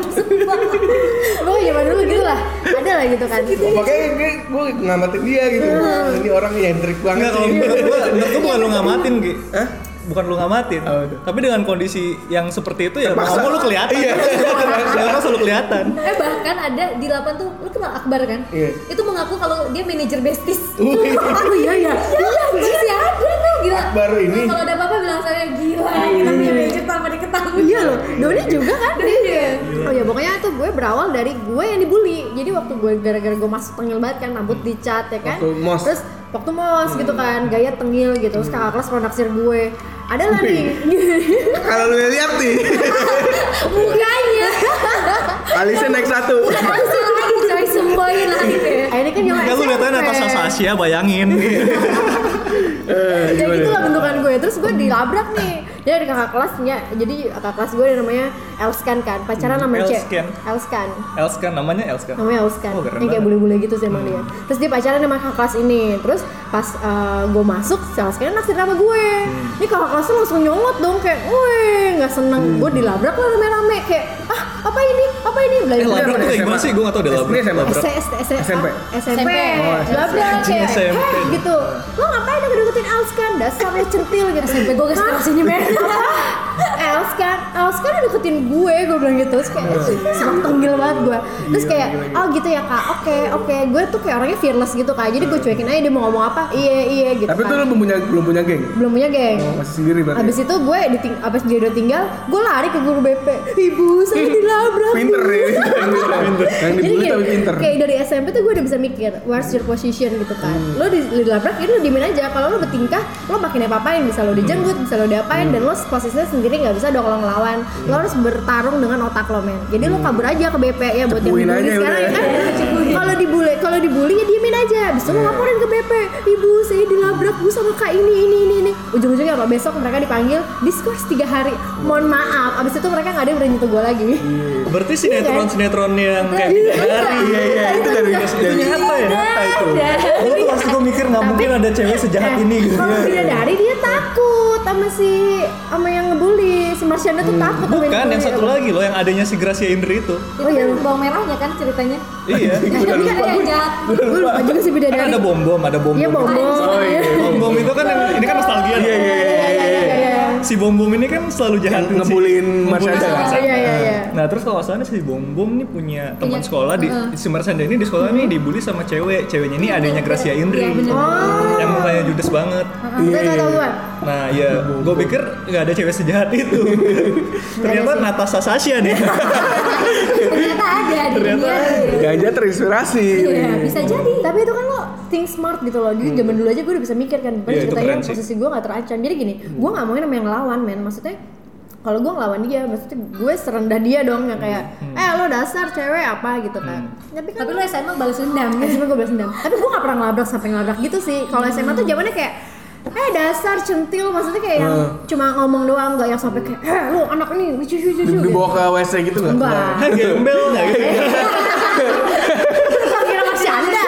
Pokoknya zaman dulu gitu lah. Ada lah gitu kan. Makanya gue, gue ngamatin dia gitu Ini orang nyentrik banget Enggak, kalau sih menurut gua, menurut gua bukan lu ngamatin, Gi. Hah? Bukan lu ngamatin. Oh. Tapi dengan kondisi yang seperti itu ya Terpaksa. mau lu kelihatan. Iya. Terpaksa lu kelihatan. Eh bahkan ada di 8 tuh, lu kenal Akbar kan? Iya. Itu mengaku kalau dia manajer bestis. Oh iya iya. Iya, ada tuh gila. Akbar ini. Kalau ada apa-apa bilang saya gila, kita punya manajer tanpa diketahui. Iya loh, Doni juga kan? Iya. Oh ya pokoknya tuh gue berawal dari gue yang dibully. Jadi waktu gue gara-gara gue masuk tengil banget kan rambut dicat ya kan? Waktu mos. Terus waktu mos gitu kan gaya tengil gitu. Terus kakak kelas pernah naksir gue. Ada lah nih. Kalau lu lihat nih. Mukanya. Alisnya naik satu lagi coy semboin lagi deh. Ah, Ini kan yang Enggak lu lihatnya Natasha Sasha bayangin. Eh, Ya gimana? gitu lah bentukan gue Terus gue dilabrak nih Dia ada kakak kelasnya Jadi kakak kelas gue namanya Elskan kan Pacaran sama C Elskan. Elskan Elskan namanya Elskan. namanya Elskan Oh, keren yang kayak bule-bule gitu sih emang dia terus dia pacaran sama kakak kelas ini terus pas gue masuk si Elskan naksir sama gue Hmm. ini kakak kelasnya langsung nyolot dong kayak weh nggak seneng Hmm. gue dilabrak lah rame-rame kayak ah apa ini apa ini bilang Eh, labrak tuh gimana sih? Gue gak tau deh labrak. SMP. SMP. Labrak kayak, gitu. Lo ngapain udah deketin Elskan? Dasar lo centil gitu. SMP gue gak sekarang men. Elskan, Udah deketin gue, gue bilang gitu. Terus kayak sangat tenggil banget gue. Terus kayak, oh gitu ya kak, oke oke. Gue tuh kayak orangnya fearless gitu kak. Jadi gue cuekin aja dia mau ngomong apa, iya iya gitu. Tapi kan. tuh lu belum punya belum punya geng. belum punya geng. Oh, masih sendiri berarti. Habis itu gue diting abis dia udah tinggal, gue lari ke guru BP. Ibu, saya dilabrak. Pinter Bu." ya, pinter. Yang dibully tapi pinter. kayak dari SMP tuh gue udah bisa mikir where's your position gitu kan Hmm. lo di, lo dilabrak ya lo diemin aja kalau lo bertingkah lo makin apa-apain bisa lo dijenggut bisa lo diapain dan lo posisinya sendiri nggak bisa dong kalau ngelawan lo harus bertarung dengan otak lo men. Jadi lo kabur aja ke BP ya buat yang Hmm. Dibully aja sekarang ya. Kan kalau dibully kalau dibully ya diemin aja. Abis itu lo laporin ke BP ibu saya dilabrak bu sama kak ini ini ini ini. Ujung-ujungnya apa? Besok mereka dipanggil diskors tiga hari. Mohon maaf. Abis itu mereka nggak ada yang berani nyentuh gue lagi. Berarti sinetron-sinetron yang kayak Iya, dari Iya iya itu dari itu dari nyata ya, nyata itu. Dulu tuh pas gue mikir nggak mungkin ada cewek sejahat Eh, ini gitu. Kalau bidadari dia takut sama si sama yang ngebully. Si Marsyanda tuh takut. sama Bukan, yang satu lagi loh yang adanya si Gracia Indri itu. Itu kan bawang merahnya kan ceritanya. Iya. Tapi kan ada yang jahat. Gue lupa juga sih Kan bidadari. ada bom bom, ada bom Iya bom. bom bom. Oh iya. Bom bom itu kan yang- ini kan nostalgia. Iya iya iya. Si bom bom ini kan selalu jahatin si- Ngebulin ngebulin Marsyanda. si Marsyanda. Iya iya iya. Nah terus kalau asalnya si Bom Bom nih punya teman sekolah di si Marsyanda ini di sekolah nih dibully sama cewek ceweknya ini adanya Gracia Indri Iya, bener. yang mukanya judes banget nah ya gue pikir nggak ada cewek sejahat itu ternyata Natasha Sasha nih Ternyata ada di Ternyata dunia. Gajah terinspirasi. Iya, bisa jadi. Tapi itu kan lo think smart gitu loh. Jadi zaman dulu aja gue udah bisa mikir kan. Itu ceritanya posisi gue gak terancam. Jadi gini, gue gak mauin sama yang ngelawan men. Maksudnya kalau gue ngelawan dia, maksudnya gue serendah dia dong yang kayak, eh lo dasar cewek apa gitu kan. Tapi kan Tapi lo SMA balas dendam. SMA gue balas dendam. Tapi gue gak pernah ngelabrak sampai ngelabrak gitu sih. Kalau SMA tuh zamannya kayak Eh dasar centil maksudnya kayak yang cuma ngomong doang nggak yang sampai kayak eh lu anak ini lucu lucu lucu Dibawa ke WC gitu nggak? Enggak. Ah, gembel nggak gitu Kok kira masih anda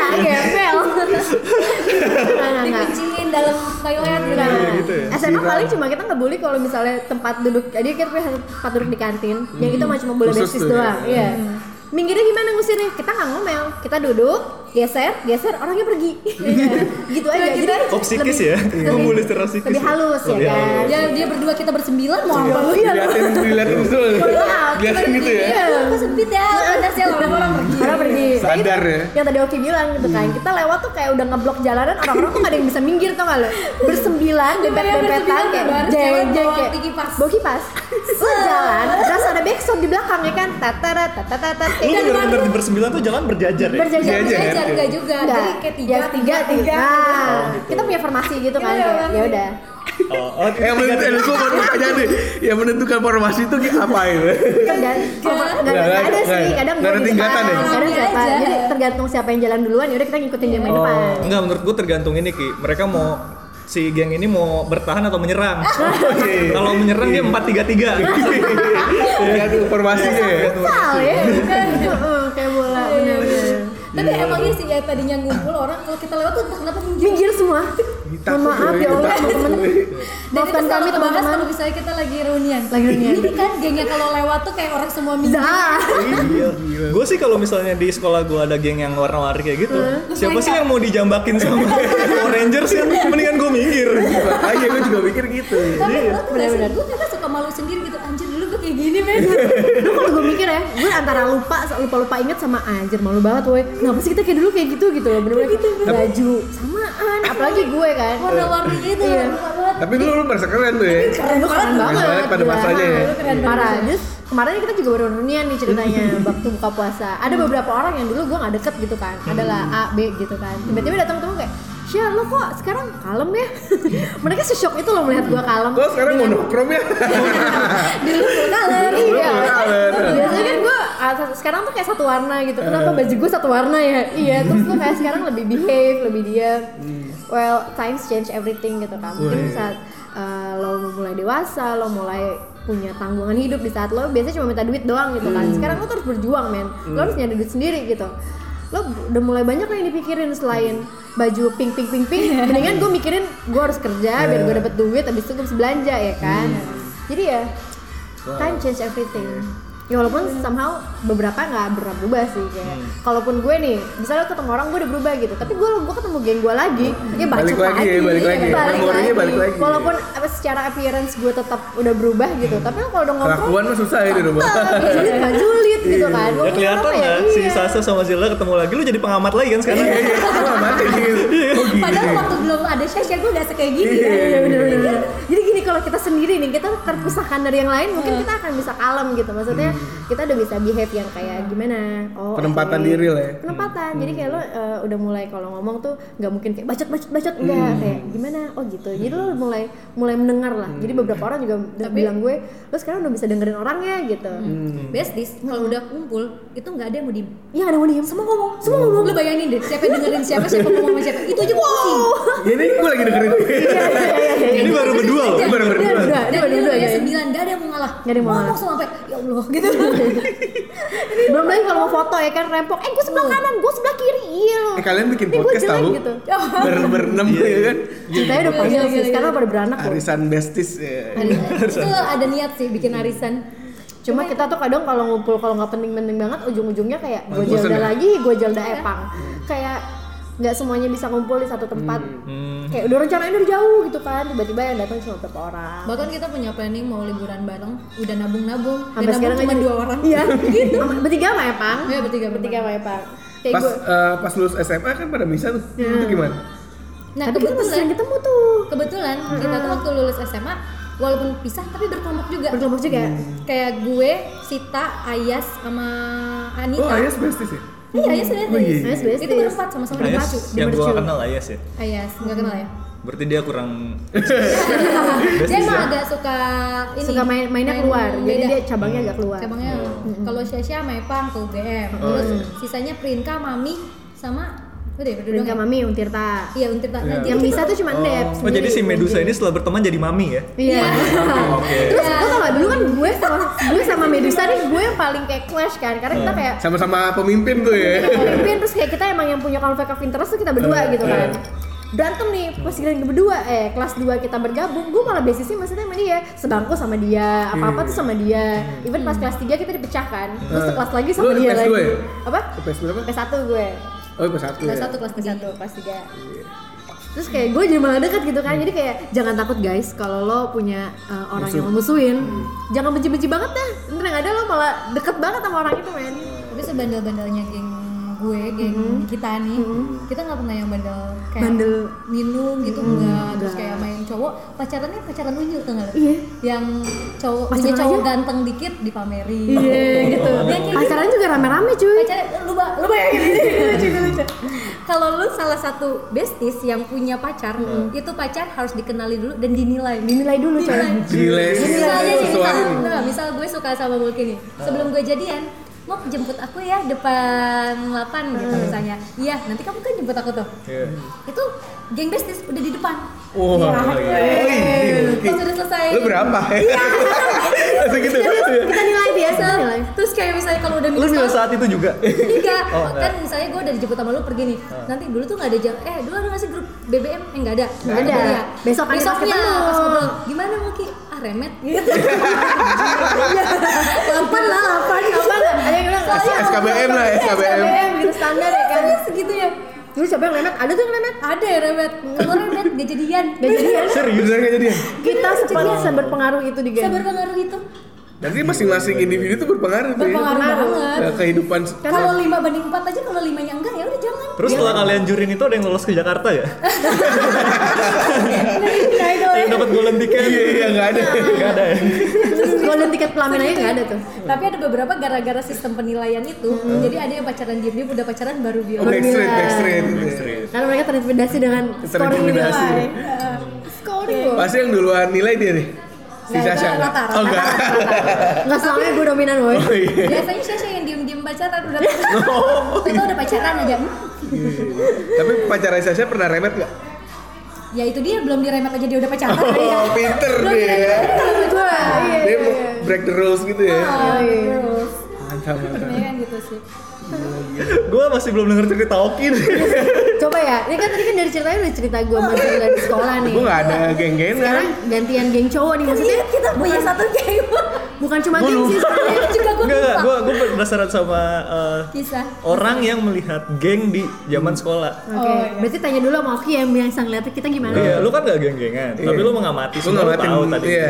Enggak, enggak, enggak. Dikucingin dalam toilet gitu. Nah, gitu ya? SMA paling cuma kita ngebully kalau misalnya tempat duduk jadi kita punya tempat duduk di kantin yang itu cuma boleh Khusus basis doang iya. minggirnya gimana ngusirnya? Kita nggak ngomel kita duduk geser geser orangnya pergi. Gitu aja. Jadi oh psikis ya? psikis lebih ya? halus ya Lebih kan? halus. Dia dia berdua kita bersembilan mau apa? Lu ya? Diliatin, diliatin betul. Diliatin gitu ya. Iya, kok sempit ya? Sih orang-orang pergi. orang pergi. Nah, Sadar itu ya. yang tadi Oki bilang gitu kan. Kita lewat tuh kayak udah ngeblok jalanan orang-orang tuh gak ada yang bisa minggir tau gak lo bersembilan dempet dempetan kayak jeng jeng kayak bawa kipas lo jalan terus ada backsound di belakang ya kan? Tatara tatata Lu bener-bener di bersembilan tuh jalan berjajar ya? berjajar Belajar enggak juga. Enggak. Jadi kayak tiga, Ya, tiga, tiga. Nah, kita punya formasi gitu kan Iya, ya udah. Oh, oh, Yang menentukan, gue baru tanya nih, yang menentukan formasi itu apa itu? Tergan- oh, nggak ada nggak, sih, kadang Nggak ada tingkatan depan, ya? kadang Iya siapa. Jadi tergantung siapa yang jalan duluan, ya udah kita ngikutin dia main depan. Enggak, menurut gue tergantung ini Ki. Mereka mau si geng ini mau bertahan atau menyerang. Kalau menyerang dia 4-3-3. Tergantung formasinya ya. Futsal ya, Heeh, kayak bola, benar-benar. Tapi emangnya sih ya tadinya ngumpul orang kalau kita lewat tuh entah kenapa minggir. Minggir semua. Mohon maaf ya Allah, teman-teman. Maafkan kami teman-teman. kalau misalnya kita lagi reunian. Lagi reunian. Ini kan gengnya kalau lewat tuh kayak orang semua minggir. Dah. Gue sih kalau misalnya di sekolah gue ada geng yang warna-warni kayak gitu, siapa sih yang mau dijambakin sama Power Rangers kan? Mendingan gue minggir. Makanya gue juga mikir gitu. Tapi Iya. lo tuh gak sih, gue suka malu sendiri gitu Anjir gue kayak gini men. Lu kalau gue mikir ya, gue antara lupa, lupa lupa inget sama anjir malu banget woi. Kenapa sih kita kayak dulu kayak gitu gitu loh, bener-bener baju samaan, apalagi gue kan. Warna-warni gitu Iya. lupa banget. Tapi lu, lu merasa keren tuh ya. keren lu keren banget, banget pada gila. masanya ya. Parah. terus kemarin kita juga baru reunian nih ceritanya waktu buka puasa. Ada beberapa orang yang dulu gue nggak deket gitu kan. Adalah A B gitu kan. Tiba-tiba datang ketemu kayak Syah lo kok sekarang kalem ya? Mereka sesok itu loh melihat gue kalem. Kok sekarang monokrom ya? dulu gue sekarang tuh kayak satu warna gitu. Kenapa baju gue satu warna ya? Iya terus gue kayak sekarang lebih behave lebih diam well times change everything gitu kan. Mungkin saat uh, lo mulai dewasa lo mulai punya tanggungan hidup di saat lo biasanya cuma minta duit doang gitu kan. Sekarang lo tuh harus berjuang men. Lo harus nyari duit sendiri gitu. Lo udah mulai banyak lah yang dipikirin selain baju pink pink pink pink. Mendingan gue mikirin gue harus kerja biar gue dapet duit habis itu gue bisa belanja ya kan? Jadi ya time change everything ya walaupun somehow beberapa nggak berubah berubah sih kayak kalaupun gue nih misalnya ketemu orang gue udah berubah gitu tapi gue gue ketemu geng gue lagi ya Balik lagi ya, balik lagi ya. balik lagi. balik lagi. walaupun apa secara appearance gue tetap udah berubah gitu tapi kalau udah ngobrol Kelakuan mah susah ya di rumah. julid nggak julid gitu kan Gua Ya kelihatan lah si Iya. Sasa sama Zilla ketemu lagi lu jadi pengamat lagi kan sekarang. Iya, iya. Mati gitu. Oh. Padahal waktu belum ada Syasha gue gak kayak gini Iya, kan Iya. Jadi gini kalau kita sendiri nih kita terpisahkan dari yang lain mungkin kita akan bisa kalem gitu maksudnya kita udah bisa behave yang kayak gimana. Oh Penempatan oke. diri lah ya. penempatan. Jadi kayak lo eh, udah mulai kalau ngomong tuh nggak mungkin kayak bacot bacot bacot. Enggak kayak gimana? Oh gitu. Jadi lo mulai mulai mendengar lah. Jadi beberapa orang juga udah bilang gue lo sekarang udah bisa dengerin orangnya gitu. Besties, kalau udah kumpul itu nggak ada yang mau diem ya ada mau diem. Semua ngomong. Semua ngomong. Lu bayangin deh, siapa yang dengerin siapa, siapa ngomong sama siapa. Itu aja pusing. Ini gue lagi dengerin. Ini baru berdua loh. Ini baru berdua. Iya, Udah, Dan udah, dia udah, udah udah. sembilan, gak ada yang mau ngalah. Nggak ada yang mau Ngomong ngalah. sampai, ya Allah gitu belum lagi kalau mau foto ya kan rempok. Eh gue sebelah kanan gue sebelah kiri. Iya Eh kalian bikin podcast jelek tahu? gitu. Ber berenam ya kan? ceritanya udah panjang sih sekarang pada beranak kok Arisan bestis ya. itu ada niat sih bikin arisan. Cuma kita tuh kadang kalau ngumpul kalau nggak penting-penting banget ujung-ujungnya kayak gue jelda ya? lagi, gue jelda epang. Kayak nggak semuanya bisa ngumpul di satu tempat. Hmm. Kayak udah rencanain dari jauh gitu kan, tiba-tiba yang datang cuma beberapa orang. bahkan kita punya planning mau liburan bareng udah nabung-nabung dan Sampai nabung sekarang cuma aja- dua orang Iya, gitu. Bertiga sama Epang. Iya, bertiga, bertiga sama Epang. Kayak Pas gue. eh, pas lulus SMA kan pada bisa tuh. Itu gimana? nah Tapi kita masih kebetulan sering ketemu tuh. kebetulan kita tuh waktu lulus SMA walaupun pisah tapi berkelompok juga Berkelompok juga. kayak gue Sita Ayas sama Anita Oh, Ayas bestis ya? Iya Ayas udah Oh, iya. Ayas besties. itu berempat sama-sama di Ayas yang gua Mercu. kenal Ayas ya. Ayas nggak kenal ya Berarti dia kurang dia emang ya? agak suka ini Suka main mainnya main keluar. Jadi dia cabangnya agak keluar. cabangnya kalau Syasha sama Epang ke UGM Oh, terus iya. sisanya Prinka Mami sama udah ya berdua ya? Mami Untirta. iya Untirta nah, jadi Yang bisa tuh cuma Dep. Oh jadi si Medusa ini setelah berteman jadi mami ya? Iya. Oke. Terus lo tau gak dulu kan gue sama gue sama Medusa nih gue yang paling kayak clash kan. Karena kita kayak Sama-sama pemimpin tuh ya. pemimpin terus kayak kita emang yang punya konflik of interest tuh kita berdua gitu kan. Berantem nih pas kita berdua eh kelas 2 kita bergabung gue malah basisnya maksudnya sama dia. Sebangku sama dia apa apa tuh sama dia. Even pas kelas 3 kita dipecahkan terus sekelas lagi sama Lu dia PS2 lagi. ya? apa? PS berapa? PS1 gue Oh, pas satu ya. kelas satu kelas tiga. PS1 kelas 3 terus kayak gue jadi malah dekat gitu kan jadi kayak jangan takut guys kalau lo punya uh, orang yang memusuhin jangan benci-benci banget dah. Ntar yang ada lo malah deket banget sama orang itu men. Tapi sebandel-bandelnya geng gue geng kita nih. Kita nggak pernah yang bandel kayak Bandel. minum gitu enggak terus kayak main cowok pacarannya pacaran unyil tuh nggak? Iya. yang cowok Pacaran punya cowok aja? ganteng dikit dipamerin. Iya gitu. Yang kayak gitu. acaranya juga rame-rame cuy. Pacarnya lu ba lu bayangin. Lucu lucu kalau lu salah satu besties yang punya pacar itu pacar harus dikenali dulu dan dinilai. Dinilai dulu coy Gile sih. misalnya misal, gue suka sama Mulki nih. Sebelum gue jadian mau jemput aku ya depan 8 gitu misalnya. Iya nanti kamu kan jemput aku tuh. Iya. itu geng besties udah di depan. Wah, oh, iya. pas udah selesai. Lu berapa? Langsung gitu. kita nilai nilai terus kayak misalnya kalau udah Lu tahun, saat itu juga? Enggak, Oh, enggak. kan misalnya gue udah dijemput sama lu pergi nih. Nanti dulu tuh gak ada jam, eh dulu ada gak sih grup BBM? Eh nggak ada. Nggak ada. Besok Besoknya pas ngobrol, gimana Muki? Ah remet. Gitu Lapan lah, lapan apa lah ada yang bilang SKBM lah, SKBM. SKBM gitu standar ya kan? Segitu ya? Dulu siapa yang lemet ada tuh yang lemet Ada ya remet, kalau remet gak jadian. Gak jadian? Serius gak jadian? kita sempat seberpengaruh itu di Sabar game pengaruh itu. Berarti masing-masing individu tuh berpengaruh tuh ya. Berpengaruh banget. Nah, kehidupan Kalau lima banding empat aja, kalau limanya enggak ya udah Terus setelah kalian jurin itu ada yang lolos ke Jakarta ya? yang dapat golden ticket? Iya, iya, nggak ada. Nggak ada ya? golden tiket pelamin aja nggak ada tuh Tapi ada beberapa gara-gara sistem penilaian itu Jadi ada yang pacaran diem-diem, udah pacaran baru bilang Oh, backstreet, Iya. backstreet. gitu ya. karena mereka terintimidasi dengan scoring nilai scoring Pasti yang duluan nilai dia nih. Si Sasha. Oh, enggak. nggak selamanya gue dominan woy Oh iya. Biasanya Syasha yang diem-diem pacaran udah Kita udah pacaran aja hmm. Tapi pacaran Sasha pernah remet gak? Ya itu dia, belum diremet aja dia udah pacaran Oh, pinter dia ya. gue iya Dia mau break the rules gitu ya. Ah, Terus Mantap, mantap. Ya kan gitu sih Gue masih belum denger cerita Oki nih. coba ya ini kan tadi kan dari ceritanya udah cerita gue Zila di sekolah nih Gue gak ada geng-gengan. sekarang gantian geng cowok nih maksudnya Kita punya satu geng bukan cuma Gua geng sih sebenarnya Juga gue Enggak, lupa gue gue penasaran sama eh, Kisah orang yang melihat geng di zaman sekolah. Oke, Oh, iya. berarti tanya dulu sama Oki yang biasa ngeliat kita gimana? Iya, lu kan gak geng-gengan, tapi lu mengamati, Lu semua lu ngamatin, tahu tadi. iya.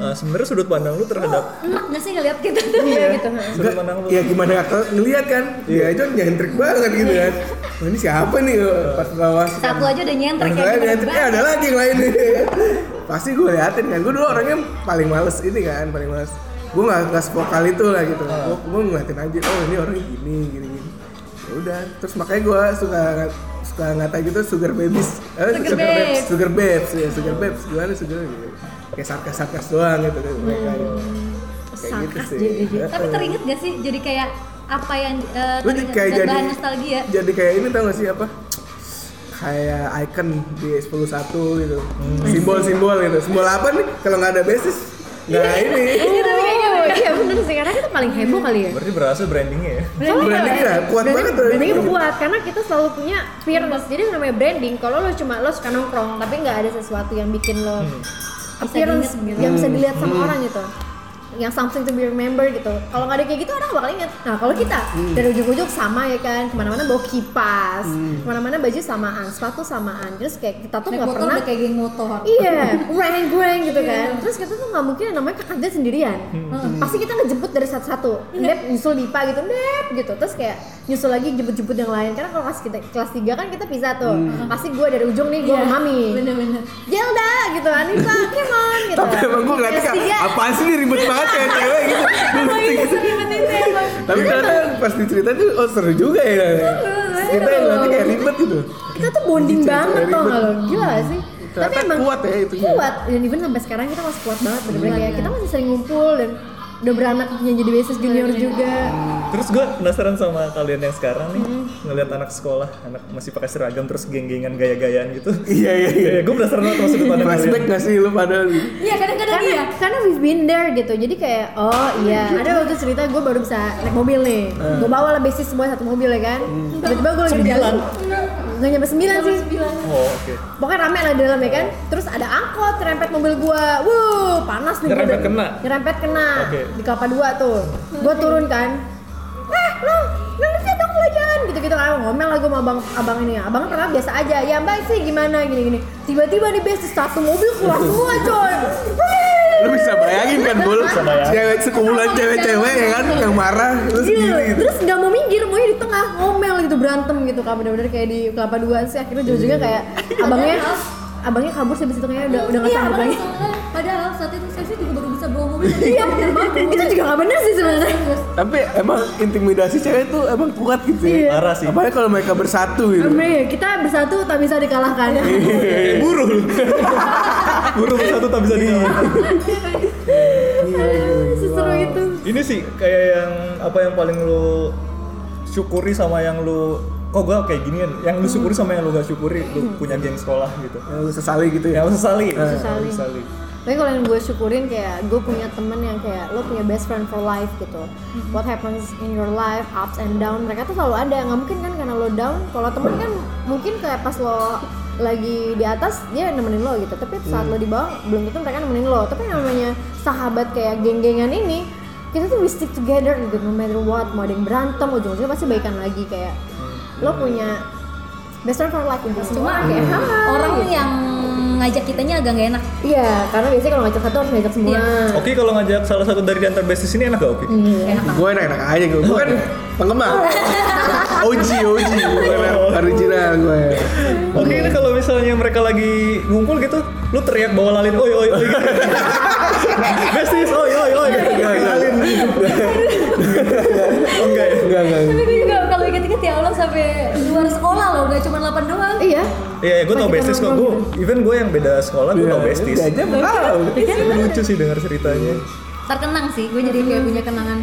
Eh, Sebenarnya sudut pandang lu terhadap Enak gak sih ngeliat kita tuh? Iya gitu. sudut pandang lu. Ya gimana ngeliat kan? Dia aja nyentrik banget gitu kan. Oh, ini siapa nih pas bawah Satu aja udah nyentrek ya nyentrik, eh ada lagi yang lain nih. Pasti gue liatin kan. Gue dulu orangnya paling males ini kan, paling males. Gue gak, gak vokal itu lah gitu. Gue gue ngeliatin aja. Oh ini orangnya gini, gini, gini. Ya udah. Terus makanya gue suka suka ngata gitu sugar babies. Eh, Sugar babes. babes. Sugar babes ya, sugar babes. Gimana sugar gitu. Kayak sarkas-sarkas doang gitu kan mereka. gitu. Kayak gitu Sarkas sih. jadi gitu. Tapi teringet gak sih jadi kayak apa yang uh, kayak jadi nostalgia? jadi kayak ini tau gak sih apa kayak icon di S101 gitu simbol-simbol gitu simbol apa nih kalau nggak ada basis nggak ini Iya tapi kayak gitu. Iya bener sih karena kita paling heboh kali ya. Berarti berhasil brandingnya ya. Brandingnya kuat branding, banget branding. brandingnya kuat karena kita selalu punya appearance. Jadi namanya branding. Kalau lo cuma lo suka nongkrong tapi nggak ada sesuatu yang bikin lo appearance diinget gitu. yang bisa dilihat sama orang gitu yang something to be remember gitu kalau nggak ada kayak gitu orang nggak bakal inget nah kalau kita dari ujung-ujung sama ya kan ke mana-mana bawa kipas ke mana-mana baju samaan sepatu samaan terus kayak kita tuh nggak pernah kayak geng motor. Iya, goreng goreng gitu kan. Terus kita tuh nggak mungkin namanya kakak dia sendirian. Pasti kita ngejemput dari satu-satu. Dep nyusul Dipa gitu, Dep gitu. Terus kayak nyusul lagi jemput-jemput yang lain. Karena kalau kelas kita kelas 3 kan kita pisah tuh. Pasti gue dari ujung nih gue Iya, ke Mami. bener-bener. Zelda gitu, Anissa, come on gitu. Tapi emang gue tiga, apaan sih ini ribet banget kayak cewek gitu. Tapi ternyata pas diceritain tuh oh seru juga ya. Kita yang nanti kayak ribet gitu. kita tuh bonding banget tau gak lo? Gila sih? Ternyata kuat ya itunya. Kuat, dan even sampai sekarang kita masih kuat banget bener-bener kayak kita masih sering ngumpul dan udah beranak punya jadi basis junior juga. Terus gue penasaran sama kalian yang sekarang nih ngelihat anak sekolah, anak masih pakai seragam terus geng-gengan gaya-gayaan gitu. Iya iya iya. gue penasaran banget sama sudut pandang Flashback gak sih lu pada Iya kadang-kadang karena iya. karena we've been there gitu. Jadi kayak oh iya. Ada waktu cerita gue baru bisa naik mobil nih. Gue bawa lah basis semua satu mobil ya kan? Tiba-tiba gue lagi di jalan nggak nyampe sembilan sih. Oh oke. pokoknya rame lah di dalam ya kan. Terus ada angkot nyerempet mobil gue wuh panas nih gua Nyerempet kena? nyerempet kena. Di kelapa dua tuh. Gue turun kan. Eh lo nggak ngerti dong pelajaran gitu-gitu kan ngomel lah gue sama abang abang ini. Ya abang pernah biasa aja. Ya mbak sih gimana? Gini-gini. Tiba-tiba di basis satu mobil keluar semua coy Lu bisa bayangin kan Bul Cewek sekumpulan cewek-cewek ya kan Yang marah Terus Iya, gini gitu terus nggak mau minggir, maunya di tengah ngomel gitu berantem gitu kan bener-bener kayak di kelapa dua sih akhirnya ujung-ujungnya kayak abangnya abangnya kabur sih itu kayaknya udah udah nggak Iya, sanggup lagi. padahal, saat itu saya sih juga baru bisa bawa mobil. Iya bener banget. itu juga nggak bener sih sebenarnya. Tapi emang intimidasi cewek tuh emang kuat gitu Iya. ya Parah sih. Apalagi kalau mereka bersatu gitu kita bersatu tak bisa dikalahkan. Buruh Buruh bersatu tak bisa di. Seseru itu. Ini sih kayak yang apa yang paling lu syukuri sama yang lu kok gua kayak ginian yang lu syukuri sama yang lu gak syukuri lu punya geng sekolah gitu Yang lu sesali gitu ya yang lu sesali Sesali. sesali Tapi kalau yang gue syukurin kayak gue punya temen yang kayak lo punya best friend for life gitu. What happens in your life, ups and down, mereka tuh selalu ada. Nggak mungkin kan karena lo down. Kalau temen kan mungkin kayak pas lo lagi di atas dia nemenin lo gitu. Tapi saat lo di bawah belum tentu mereka nemenin lo. Tapi yang namanya sahabat kayak geng-gengan ini kita tuh we stick together gitu no matter what mau ada yang berantem ujung-ujungnya pasti baikan lagi kayak lo punya best friend for life gitu cuma kayak Orang yang ngajak kitanya agak gak enak. Iya, karena biasanya kalau ngajak satu harus ngajak semua. Iya. Oke kalau ngajak salah satu dari antar basis ini enak gak Oke? Enak Gue enak-enak aja gue Gue kan penggemar OG OG Gue original gue Oke ini kalau misalnya mereka lagi ngumpul gitu, lu teriak bawa lalin, oi oi oi gitu. Besties, oi oi oi. Enggak, enggak. Lalin. Oh, enggak ya? Enggak enggak Tapi gue juga kalau inget-inget ya Allah sampai luar sekolah loh, gak cuma 8 doang. Iya. Iya, gue tau besties kok. Gue, even gue yang beda sekolah, gue tau besties. Iya, aja tahu lucu sih denger ceritanya. Terkenang sih, gue jadi kayak punya kenangan.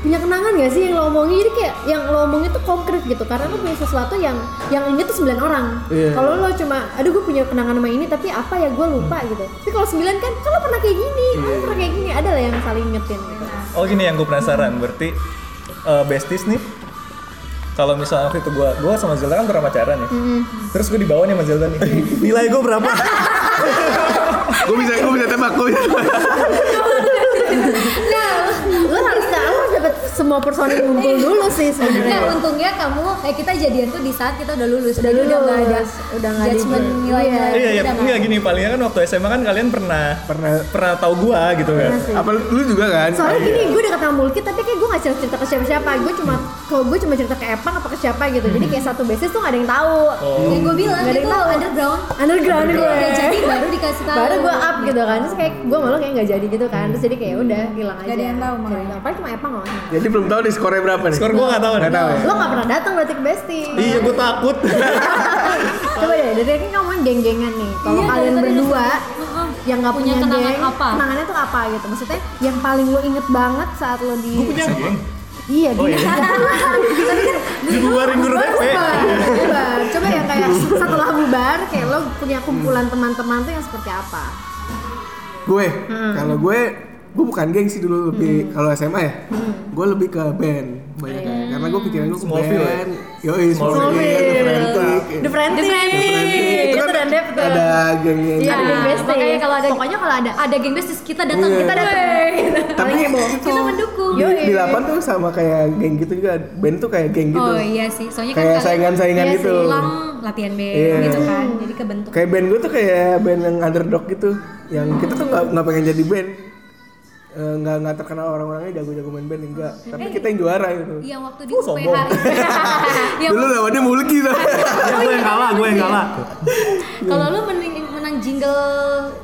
Punya kenangan gak sih yang lo omongin? Jadi kayak yang lo omongin tuh konkret gitu Karena lo punya sesuatu yang yang inget tuh 9 orang Iya. Kalau lo cuma, aduh gue punya kenangan sama ini tapi apa ya gue lupa gitu Tapi kalau 9 kan, kalau pernah kayak gini, Iya. kalau pernah kayak gini Ada lah yang saling ingetin gitu Oh gini yang gue penasaran, berarti eh, besties nih kalau misalnya waktu itu gue gua sama Zelda kan pernah pacaran ya. Terus gue dibawa nih sama Zelda nih. Nilai gue berapa? Gue bisa gue bisa tembak Gue bisa tembak Nah, lo harus, lo harus dapet semua personil ngumpul dulu sih Nah, sebenarnya untungnya kamu, eh kita jadian tuh di saat kita udah lulus, Udah jadi udah lulus, gak ada udah nggak ada judgement nilai-nilai. iya. iya udah nggak enggak gini palingnya kan waktu SMA kan kalian pernah Pernah. pernah tahu gue gitu kan? Apa lu juga kan? Soalnya gini, gue udah ketemu Mulkit tapi kayak gue gak cerita, ke siapa-siapa. Gue cuma, kalau gue cuma cerita ke Epang apa ke siapa gitu. Jadi kayak satu basis tuh gak ada yang tahu. Yang gue bilang Nggak ada itu yang tahu. underground, Underground gue udah jadi baru dikasih tahu. Baru gue up gitu kan, terus kayak gue malah kayak gak jadi gitu kan. Terus jadi kayak udah hilang aja ada yang tahu makanya. tahu. Paling cuma Epang loh Jadi belum tahu nih skornya berapa nih? Skor gue nggak tahu nih. Nggak tahu. Lo gak pernah datang berarti ke Besti. Iya gue takut. Coba deh, dari tadi ngomongin geng-gengan nih. Kalau Iya, kalian berdua yang gak Punya punya, kenangan geng, apa? kenangannya tuh apa gitu? Maksudnya yang paling lo inget banget saat lo di gue punya. Geng Iya, Oh, dia. iya. Tapi kan dibubarin guru bubar. Coba yang kayak setelah bubar, kayak lo punya kumpulan teman-teman tuh yang seperti apa? Gue? Kalau gue gue bukan geng sih dulu lebih kalau SMA ya gue lebih ke band banyak karena gue pikiran gue ke Smallville ya? band yoi Smallville The Frantic The Friendly. The Frantic itu kan dan tuh. ada gengnya Iya, Ada geng bestie. makanya kalau ada Pokoknya kalau ada ada geng besties kita datang, Iya. kita datang. tapi Kita mendukung. di, di 8 tuh sama kayak geng gitu juga band tuh kayak geng gitu Oh iya sih, soalnya kan kayak saingan-saingan iya gitu latihan band Iya. gitu kan, jadi kebentuk. kayak band gue tuh kayak band yang underdog gitu yang kita tuh nggak nggak pengen jadi band Eh, nggak nggak terkenal orang-orangnya jago-jago main band enggak tapi kita yang juara gitu Yang waktu di Oh, sombong. yang dulu lawannya Mulki tuh Ya gue yang kalah, gue yang kalah. kalau lu menang, menang jingle?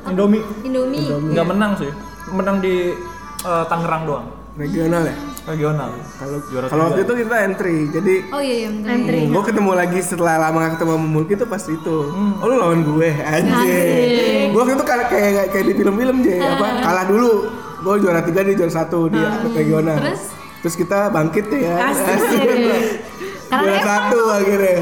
Indomie. Indomie. Nggak menang sih. Menang di eh, Tangerang doang. regional ya Regional. kalau Juara kalau waktu itu kita entry jadi Oh iya iya bener. Antri. gue ketemu lagi setelah lama gak ketemu sama Mulki tuh pas itu oh lu lawan gue anjir gue waktu itu kayak kayak kayak di film-film aja apa kalah dulu gue juara tiga dia juara satu di regional Terus? terus kita bangkit ya Asik. Karena juara Epang. satu akhirnya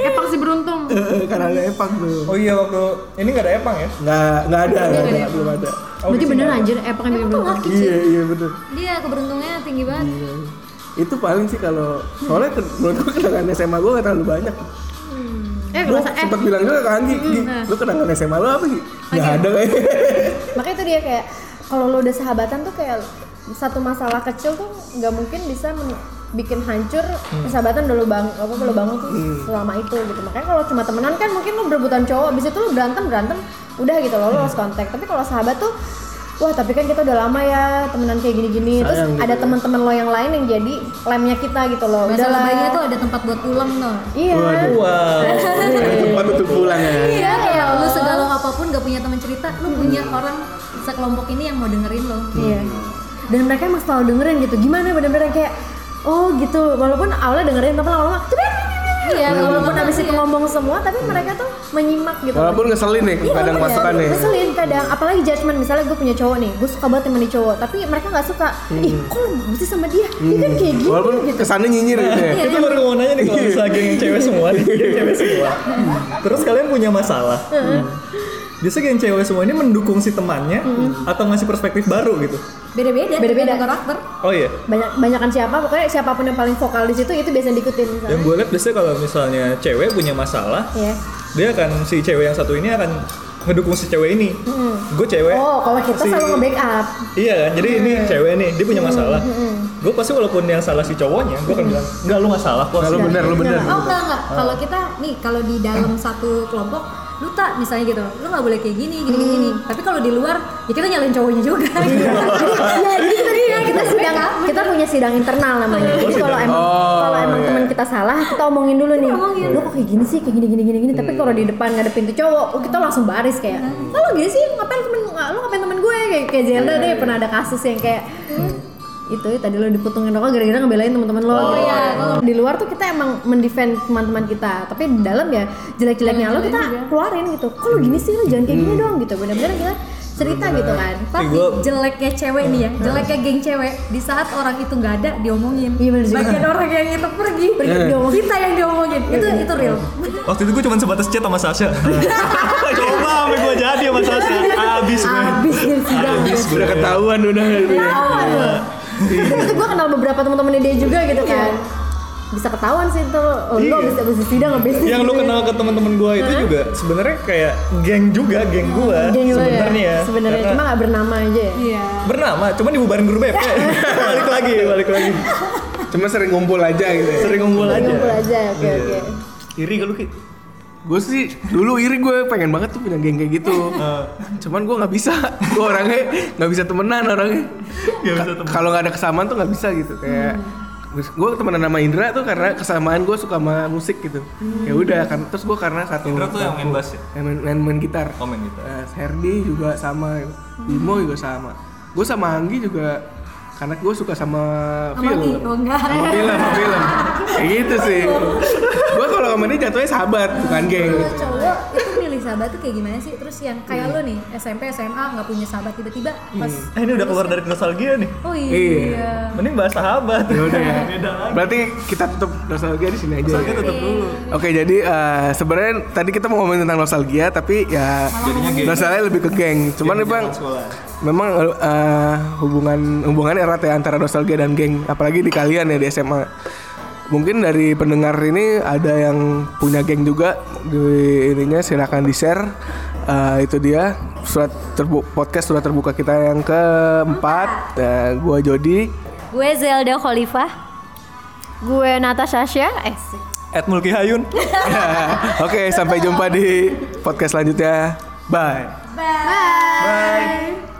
Epang sih beruntung. karena ada Epang tuh Oh iya waktu ini nggak ada Epang ya? nggak nggak ada nggak ada belum ada Oh, Berarti bener anjir Epang yang bikin Tuh beruntung. laki iya sih. iya betul Dia keberuntungannya tinggi banget. Iya. itu paling sih kalau soalnya ke- menurut gue kenangan SMA gue gak terlalu banyak Eh gue eh sempat bilang juga ke Anggi Gi, lu kenangan SMA lu apa Gi? Gak ada kayaknya makanya itu dia kayak kalau lo udah sahabatan tuh kayak satu masalah kecil tuh nggak mungkin bisa men- bikin hancur persahabatan udah lo bang apa lo bangun tuh selama itu gitu. Makanya kalau cuma temenan kan mungkin lo berebutan cowok abis itu lo berantem berantem udah gitu lo lo lost kontak tapi kalau sahabat tuh wah tapi kan kita udah lama ya temenan kayak gini-gini. Terus gitu ada ya. teman-teman lo yang lain yang jadi lemnya kita gitu loh. Udah Masalah lah. Bayinya tuh ada tempat buat pulang tuh. iya. Wow. tempat untuk pulang ya. Iya, kayak lu segalau apa pun gak punya teman cerita, lu punya orang sekelompok ini yang mau dengerin lo. Iya. Dan mereka emang selalu dengerin gitu. Gimana bener-bener kayak oh gitu. Walaupun awalnya dengerin tapi lama-lama Iya, walaupun abis itu ngomong semua tapi mereka tuh menyimak gitu. walaupun ngeselin nih Iya, kadang iya. masukannya Ngeselin kadang, apalagi judgement misalnya gue punya cowok nih, gue suka banget temen nih cowok, tapi mereka nggak suka. Ih, kok lu mau sih sama dia? Dia kan kayak gini walaupun gitu. kesannya nyinyir gitu ya Itu baru mau nanya nih kalau misalnya geng cewek semua nih, geng cewek semua. Terus kalian punya masalah. Biasanya geng cewek semua ini mendukung si temannya atau ngasih perspektif baru gitu. Beda-beda, Beda-beda. karakter. Oh iya. Banyak banyakan siapa, pokoknya siapa pun yang paling vokal di situ itu biasa diikutin misalnya. Yang gue lihat biasanya kalau misalnya cewek punya masalah, Iya. dia akan si cewek yang satu ini akan ngedukung si cewek ini. Gue cewek. Oh, kalau kita si- selalu nge-backup. Iya kan, jadi ini cewek nih, dia punya masalah. Gue pasti walaupun yang salah si cowoknya, gue akan bilang, enggak lu nggak salah kok. Lu bener lu bener Oh enggak enggak, kalau kita nih kalau di dalam satu kelompok lu tak misalnya gitu, lu nggak boleh kayak gini gini gini. Tapi kalau di luar ya kita nyalain cowoknya juga. ya jadi tadi ya kita sidang kita punya sidang internal namanya. Jadi kalau emang Oh, kalau emang iya. teman kita salah kita omongin dulu nih. Omongin. lu kok kayak gini sih kayak gini gini gini? Gini tapi kalau di depan ngadepin tuh cowok oh, kita langsung baris kayak oh lu gini sih? Ngapain temen lu ngapain temen gue? Kayak kayak Zelda deh pernah ada kasus yang kayak itu tadi lo diputungin rokok gara-gara ngebelain teman-teman lo gitu. iya. di luar tuh kita emang mendefend teman-teman kita tapi di dalam ya jelek-jeleknya lo kita keluarin gitu kok lu gini sih lo jangan kayak gini dong gitu bener-bener kita cerita gitu kan Tapi gua- jeleknya cewek nih ya, jeleknya geng cewek di saat orang itu nggak ada diomongin. Iya, bener juga. Bagian orang yang itu pergi, Pergi, diomongin. kita yang diomongin. Itu itu real. Waktu itu gue cuma sebatas chat sama Sasha. Coba sampai gue jadi sama Sasha. Abis gue. abis sidang Abis gue. udah ketahuan udah ya. Terus itu gue kenal beberapa teman-teman dia juga gitu kan bisa ketahuan sih itu oh lo Iya. bisa bisa sidang habis Yang lu kenal ke teman-teman gue itu juga sebenarnya kayak geng juga, geng gue Geng lo sebenarnya. ya sebenarnya Karena cuma gak bernama aja ya Iya. bernama, cuma dibubarin grup BP. balik lagi, balik lagi. cuma sering ngumpul aja gitu ya. Sering ngumpul aja. ngumpul aja oke Iya. oke Iri gak lu Ki? Gue sih dulu iri gue pengen banget tuh punya geng kayak gitu. Cuman gue nggak bisa. Gue orangnya nggak bisa temenan orangnya. Ka- kalau nggak ada kesamaan tuh nggak bisa gitu. Kayak gue temenan sama Indra tuh karena kesamaan gue suka sama musik gitu. Ya udah kan terus gue karena satu Indra tuh yang main bass ya? yang main, main, main gitar. Oh main gitu. Nah, Herdi juga sama Bimo juga sama. Gue sama Anggi juga karena gue suka sama Sama film? Oh, enggak. sama film sama film kayak gitu sih gue kalau sama dia jatuhnya sahabat bukan geng Kalau cowok itu milih sahabat tuh kayak gimana sih? Terus yang kayak lo nih SMP SMA nggak punya sahabat tiba-tiba pas Eh ini udah keluar dari nostalgia nih. oh Iya. iya. Mending bahas sahabat. ya udah ya Beda lagi. berarti kita tutup nostalgia di sini aja Nostalgia ya. tutup dulu. Oke jadi eh, sebenarnya tadi kita mau ngomongin tentang nostalgia tapi ya Jadinya geng. nostalgia lebih ke geng. Cuman Geng nih bang sekolah. Memang eh, hubungan hubungan erat ya antara nostalgia dan geng apalagi di kalian ya di SMA mungkin dari pendengar ini ada yang punya geng juga di ininya silakan di share Eh, itu dia surat terbu podcast surat terbuka kita yang keempat. Eh, gua Jody. Gue Zelda Khalifah. Gue Natasha Sasha, eh At Mulki Hayun. oke sampai jumpa di podcast selanjutnya. Bye. Bye.